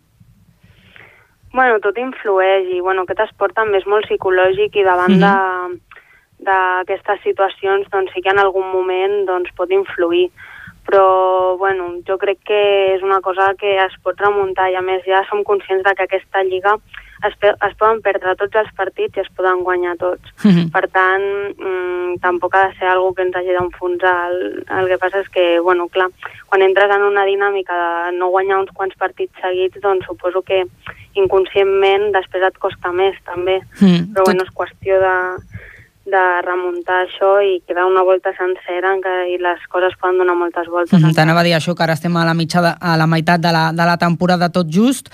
Bueno, tot influeix i bueno, aquest esport també és molt psicològic i davant Mhm. de d'aquestes situacions doncs sí que en algun moment doncs, pot influir però bueno, jo crec que és una cosa que es pot remuntar i a més ja som conscients de que aquesta lliga es, pe- es poden perdre tots els partits i es poden guanyar tots. Per tant, mm, tampoc ha de ser algo que ens hagi d'enfonsar. El, el que passa és que, bueno, clar, quan entres en una dinàmica de no guanyar uns quants partits seguits, doncs suposo que inconscientment després et costa més, també. Mm, Però bueno, és qüestió de, de remuntar això i quedar una volta sencera en què, i les coses poden donar moltes voltes. Mm, T'anava a dir això, que ara estem a la, mitja de, a la meitat de la, de la temporada tot just.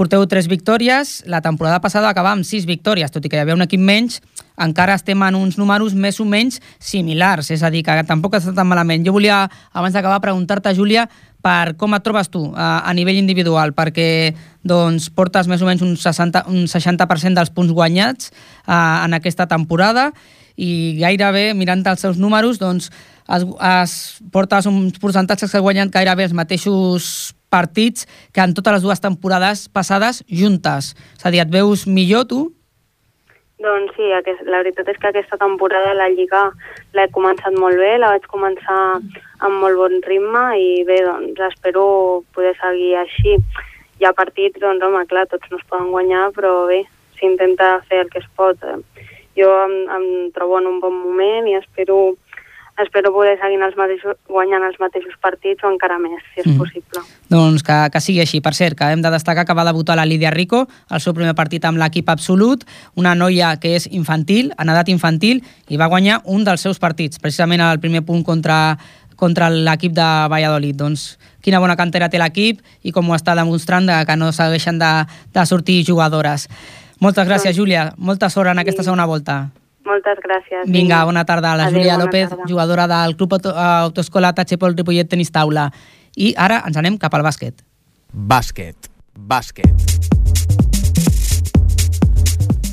Porteu tres victòries, la temporada passada acabava amb sis victòries, tot i que hi havia un equip menys, encara estem en uns números més o menys similars, és a dir, que tampoc està tan malament. Jo volia, abans d'acabar, preguntar-te, Júlia, per com et trobes tu a, a nivell individual, perquè doncs, portes més o menys un, 60, un 60% dels punts guanyats uh, en aquesta temporada i gairebé, mirant els seus números, doncs, es, es portes uns percentatges que has guanyat gairebé els mateixos partits que en totes les dues temporades passades juntes. És a dir, et veus millor tu? Doncs sí, aquest, la veritat és que aquesta temporada la Lliga l'he començat molt bé, la vaig començar amb molt bon ritme i bé, doncs espero poder seguir així. Hi ha partits, doncs home, clar, tots no es poden guanyar, però bé, s'intenta fer el que es pot. Jo em, em trobo en un bon moment i espero, espero poder seguir els mateixos, guanyant els mateixos partits o encara més, si és Mhm. possible. Doncs que, que sigui així. Per cert, que hem de destacar que va debutar la Lídia Rico, el seu primer partit amb l'equip absolut, una noia que és infantil, en edat infantil, i va guanyar un dels seus partits, precisament el primer punt contra, contra l'equip de Valladolid. Doncs quina bona cantera té l'equip i com ho està demostrant de que no segueixen de, de sortir jugadores. Moltes gràcies, Júlia. Molta sort en aquesta segona volta. Moltes gràcies. Vinga, bona tarda. La Adéu, Júlia López, tarda. jugadora del Club Auto- Autoescola Tachepol Ripollet Tenis Taula. I ara ens anem cap al bàsquet. Bàsquet. Bàsquet.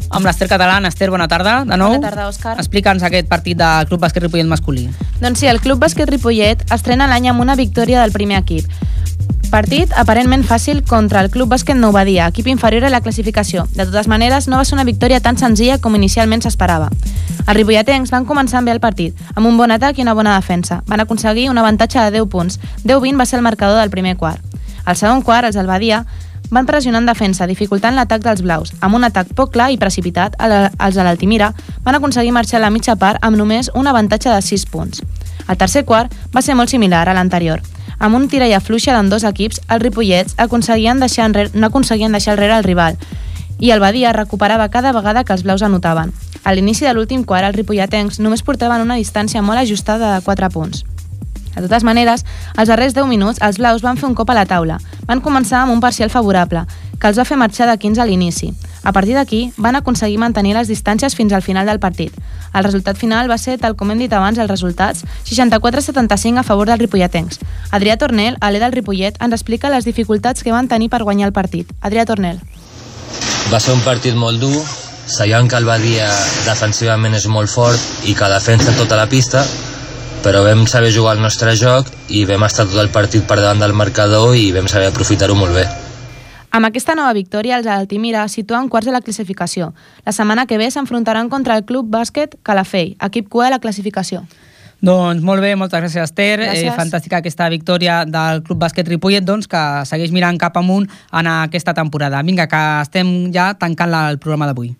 Amb l'Ester Catalán. Ester, bona tarda, de nou. Bona tarda, Òscar. Explica'ns aquest partit del Club Bàsquet Ripollet masculí. Doncs sí, el Club Bàsquet Ripollet estrena l'any amb una victòria del primer equip. Partit aparentment fàcil contra el Club Bàsquet Nou Badia, equip inferior a la classificació. De totes maneres, no va ser una victòria tan senzilla com inicialment s'esperava. Els ripolletens van començar bé el partit, amb un bon atac i una bona defensa. Van aconseguir un avantatge de 10 punts. 10-20 va ser el marcador del primer quart. Al segon quart, els del Badia van pressionar en defensa, dificultant l'atac dels blaus. Amb un atac poc clar i precipitat, el- els de l'Altimira van aconseguir marxar a la mitja part amb només un avantatge de 6 punts. El tercer quart va ser molt similar a l'anterior. Amb un tira i afluixa dos equips, els ripollets aconseguien deixar enrere, no aconseguien deixar enrere el rival i el Badia recuperava cada vegada que els blaus anotaven. A l'inici de l'últim quart, els ripolletens només portaven una distància molt ajustada de 4 punts. De totes maneres, als darrers 10 minuts, els blaus van fer un cop a la taula. Van començar amb un parcial favorable, que els va fer marxar de 15 a l'inici. A partir d'aquí, van aconseguir mantenir les distàncies fins al final del partit. El resultat final va ser, tal com hem dit abans, els resultats 64-75 a favor dels ripolletens. Adrià Tornel, alè del Ripollet, ens explica les dificultats que van tenir per guanyar el partit. Adrià Tornel. Va ser un partit molt dur, sabíem que el Badia defensivament és molt fort i que defensa tota la pista, però vam saber jugar el nostre joc i vam estar tot el partit per davant del marcador i vam saber aprofitar-ho molt bé. Amb aquesta nova victòria, els Altimira situen quarts de la classificació. La setmana que ve s'enfrontaran contra el Club Bàsquet Calafell, equip cua de la classificació. Doncs molt bé, moltes gràcies Esther. Gràcies. Eh, fantàstica aquesta victòria del Club Bàsquet Ripollet, doncs, que segueix mirant cap amunt en aquesta temporada. Vinga, que estem ja tancant la, el programa d'avui.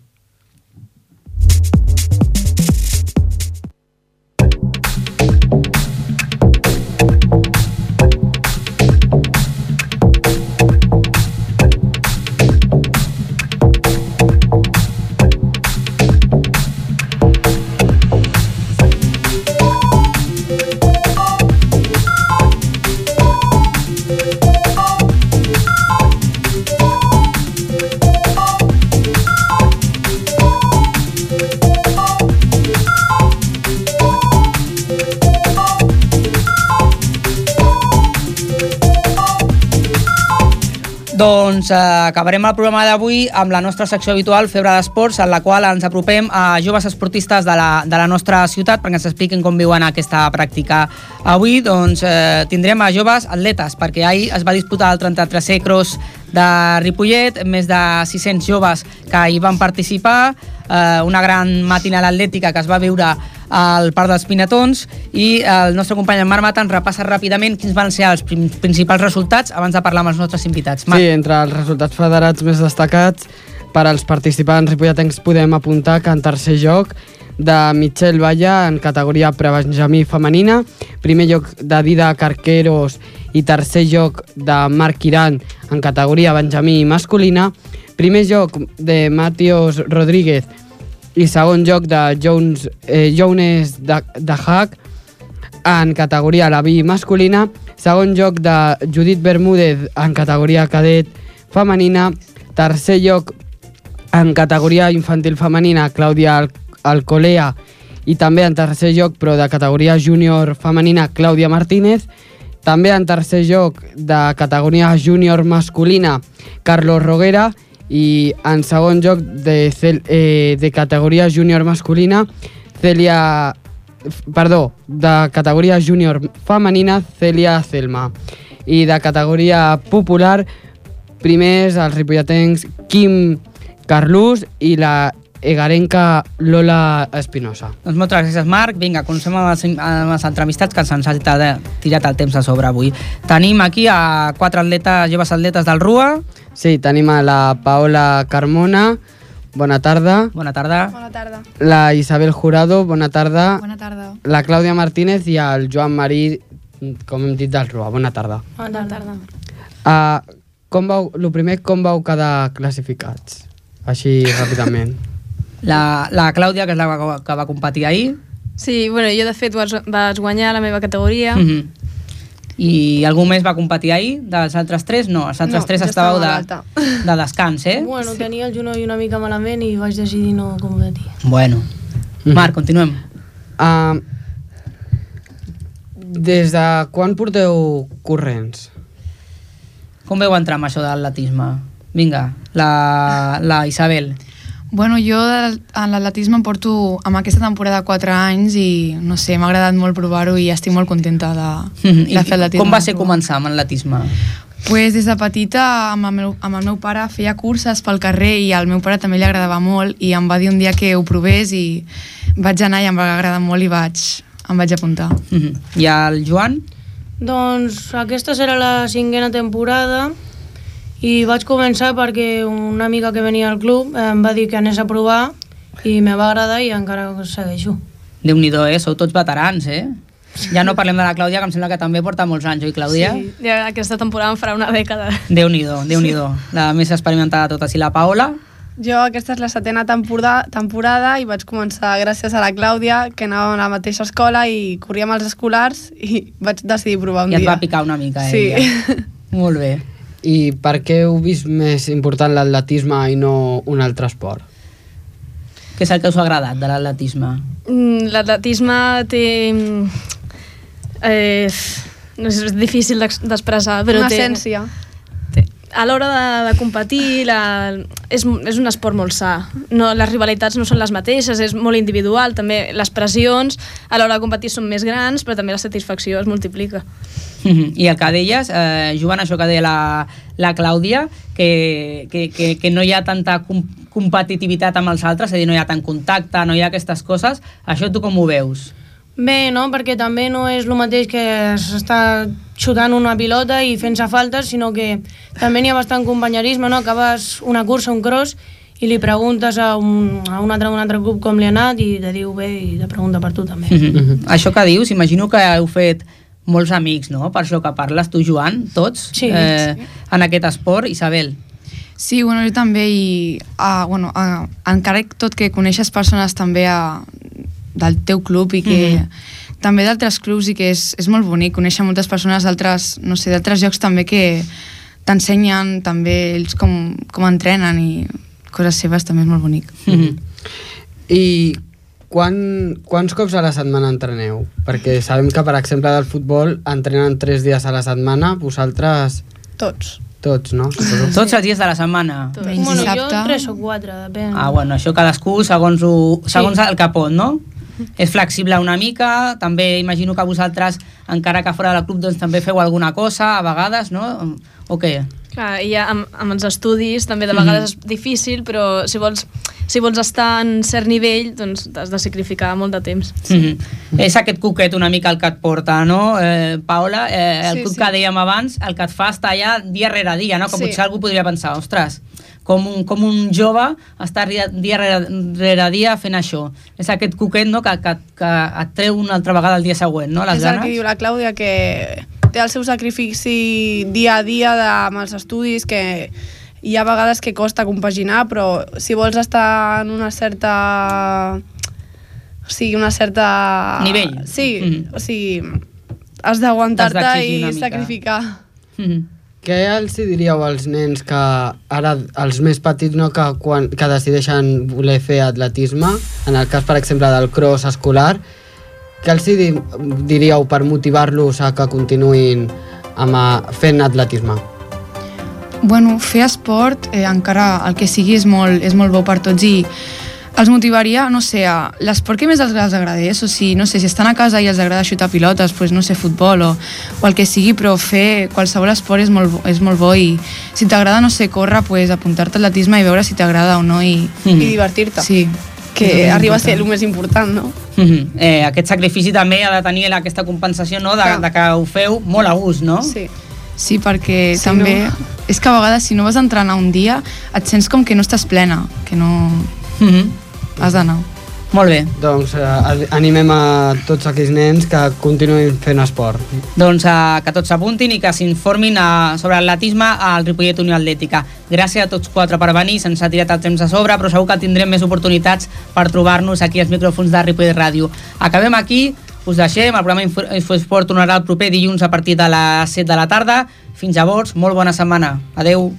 Doncs eh, acabarem el programa d'avui amb la nostra secció habitual, Febre d'Esports, en la qual ens apropem a joves esportistes de la, de la nostra ciutat perquè ens expliquin com viuen aquesta pràctica. Avui doncs, eh, tindrem a joves atletes, perquè ahir es va disputar el 33è Cross de Ripollet, més de 600 joves que hi van participar, eh, una gran matinal atlètica que es va viure al Parc dels Pinatons i el nostre company en Marc Mata ens repassa ràpidament quins van ser els principals resultats abans de parlar amb els nostres invitats. Marc. Sí, entre els resultats federats més destacats per als participants ripolletens podem apuntar que en tercer lloc de Michel Valla en categoria prebenjamí femenina, primer lloc de Dida Carqueros i tercer lloc de Marc Iran en categoria benjamí masculina, primer lloc de Matios Rodríguez i segon lloc de Jones, eh, Jones de, de Hack en categoria la B masculina, segon lloc de Judit Bermúdez en categoria cadet femenina, tercer lloc en categoria infantil femenina Clàudia Al Alcolea. I també en tercer lloc però de categoria júnior femenina Clàudia Martínez, també en tercer lloc de categoria júnior masculina Carlos Roguera. i en segon lloc de, cel- eh, de categoria júnior masculina Celia perdó, de categoria júnior femenina Celia Celma i de categoria popular primers els ripolletens Quim Carlús i la egarenca Lola Espinosa. Doncs moltes gràcies, Marc. Vinga, comencem amb els, amb els entrevistats que se'ns ha tirat, el temps a sobre avui. Tenim aquí a quatre atletes, joves atletes del RUA. Sí, tenim a la Paola Carmona, bona tarda. Bona tarda. Bona tarda. La Isabel Jurado, bona tarda. Bona tarda. La Clàudia Martínez i el Joan Marí, com hem dit, del RUA. Bona tarda. Bona tarda. Uh, com vau, el primer, com vau quedar classificats? Així, ràpidament. [laughs] La, la Clàudia, que és la que, que va competir ahir. Sí, bueno, jo de fet vas, vas guanyar la meva categoria. Mm -hmm. I algú més va competir ahir? Dels altres tres? No, els altres No, tres estàveu de, [laughs] de descans, eh? Bueno, tenia el genoll una mica malament i vaig decidir no competir. Bueno. Marc, continuem. Uh, des de quan porteu corrents? Com veu entrar amb això de l'atletisme? Vinga, la, la Isabel. Bueno, jo en l'atletisme em porto amb aquesta temporada 4 anys i no sé, m'ha agradat molt provar-ho i estic molt contenta de, I de fer atletisme. com va ser començar amb l'atletisme? Pues des de petita amb el, meu, amb el meu pare feia curses pel carrer i al meu pare també li agradava molt i em va dir un dia que ho provés i vaig anar i em va agradar molt i vaig, em vaig apuntar. Mm -hmm. I el Joan? Doncs aquesta serà la cinquena temporada i vaig començar perquè una amiga que venia al club em va dir que anés a provar i me va agradar i encara segueixo. Déu-n'hi-do, eh? Sou tots veterans, eh? Ja no parlem de la Clàudia, que em sembla que també porta molts anys, oi, Clàudia? Sí, ja aquesta temporada em farà una dècada. Déu-n'hi-do, déu nhi déu La més experimentada de totes. I la Paola? Jo aquesta és la setena temporada, temporada i vaig començar gràcies a la Clàudia, que anava a la mateixa escola i corria amb els escolars i vaig decidir provar un I et dia. va picar una mica, eh? Sí. ella. Molt bé. I per què heu vist més important l'atletisme i no un altre esport? Què és el que us ha agradat de l'atletisme? Mm, L'atletisme té... Eh, no sé, és difícil d'ex- d'expressar, però Una té... essència. A l'hora de, de competir la, és, és un esport molt sa. No, les rivalitats no són les mateixes, és molt individual, també les pressions a l'hora de competir són més grans, però també la satisfacció es multiplica. Mhm. I el que deies, eh, Joan, això que deia la, la Clàudia, que, que, que, que no hi ha tanta com competitivitat amb els altres, és a dir, no hi ha tant contacte, no hi ha aquestes coses, això tu com ho veus? Bé, no? Perquè també no és el mateix que s'està xutant una pilota i fent-se faltes, sinó que també n'hi ha bastant companyerisme, no? Acabes una cursa, un cross, i li preguntes a un, a un, altre, un altre club com li ha anat i te diu bé i te pregunta per tu també. Mm -hmm. Això que dius, imagino que heu fet molts amics, no? Per això que parles tu, Joan, tots, Sí, eh, sí. en aquest esport. Isabel. Sí, bueno, jo també, i uh, bueno, uh, encara tot que coneixes persones també a, del teu club i que Mhm. també d'altres clubs i que és, és molt bonic conèixer moltes persones d'altres, no sé, d'altres llocs també que t'ensenyen també ells com, com entrenen i coses seves també és molt bonic. I quan, quants cops a la setmana entreneu? Perquè sabem que, per exemple, del futbol entrenen tres dies a la setmana, vosaltres... Tots. Tots, no? Suposo. Tots els dies de la setmana. Bueno, jo tres o quatre, depèn. Ah, bueno, això cadascú segons, ho, segons Sí. el que pot, no? És flexible una mica, també imagino que vosaltres, encara que fora del club, doncs també feu alguna cosa, a vegades, no? O què? Clar, i ja amb, amb els estudis també de vegades és difícil, però si vols, si vols estar en cert nivell, doncs t'has de sacrificar molt de temps. Mm -hmm. És aquest cuquet una mica el que et porta, no? Eh, Paola, eh, el Sí, cuc sí. que dèiem abans, el que et fa estar allà dia rere dia, no? Que Sí. potser algú podria pensar, ostres, com un, com un jove està dia, rere, rere dia fent això. És aquest cuquet no? que, que, que et treu una altra vegada el dia següent, no? Les és el ganes. que diu la Clàudia, que té el seu sacrifici dia a dia de, amb els estudis, que hi ha vegades que costa compaginar, però si vols estar en una certa... O sigui, una certa... Nivell. Sí, Mhm. o sigui, has d'aguantar-te i una mica. sacrificar. Què els diríeu als nens que ara, els més petits, no, que, quan, que decideixen voler fer atletisme, en el cas, per exemple, del cross escolar, què els di, diríeu per motivar-los a que continuïn amb, a, fent atletisme? Bueno, fer esport, eh, encara el que sigui és molt, és molt bo per tots i els motivaria, no sé, a l'esport que més els, agradés, o sigui, no sé, si estan a casa i els agrada xutar pilotes, pues, no sé, futbol o, o el que sigui, però fer qualsevol esport és molt, bo- és molt bo i si t'agrada, no sé, córrer, pues, apuntar-te a atletisme i veure si t'agrada o no i... I divertir-te. Sí. Que arriba a ser el més important, no? Mhm. eh, aquest sacrifici també ha de tenir aquesta compensació no? de, de que ho feu molt a gust, no? Sí. Sí, perquè Sí, sí, també... no? És que a vegades si no vas a entrenar un dia et sents com que no estàs plena, que no... Mm -hmm. Has d'anar. Molt bé. Doncs eh, animem a tots aquells nens que continuïn fent esport. Doncs eh, que tots s'apuntin i que s'informin eh, sobre atletisme al Ripollet Unió Atlètica. Gràcies a tots quatre per venir, se'ns ha tirat el temps a sobre, però segur que tindrem més oportunitats per trobar-nos aquí als micròfons de Ripollet Ràdio. Acabem aquí, us deixem, el programa Info- Infosport tornarà el proper dilluns a partir de les 7 de la tarda. Fins llavors, molt bona setmana. Adeu.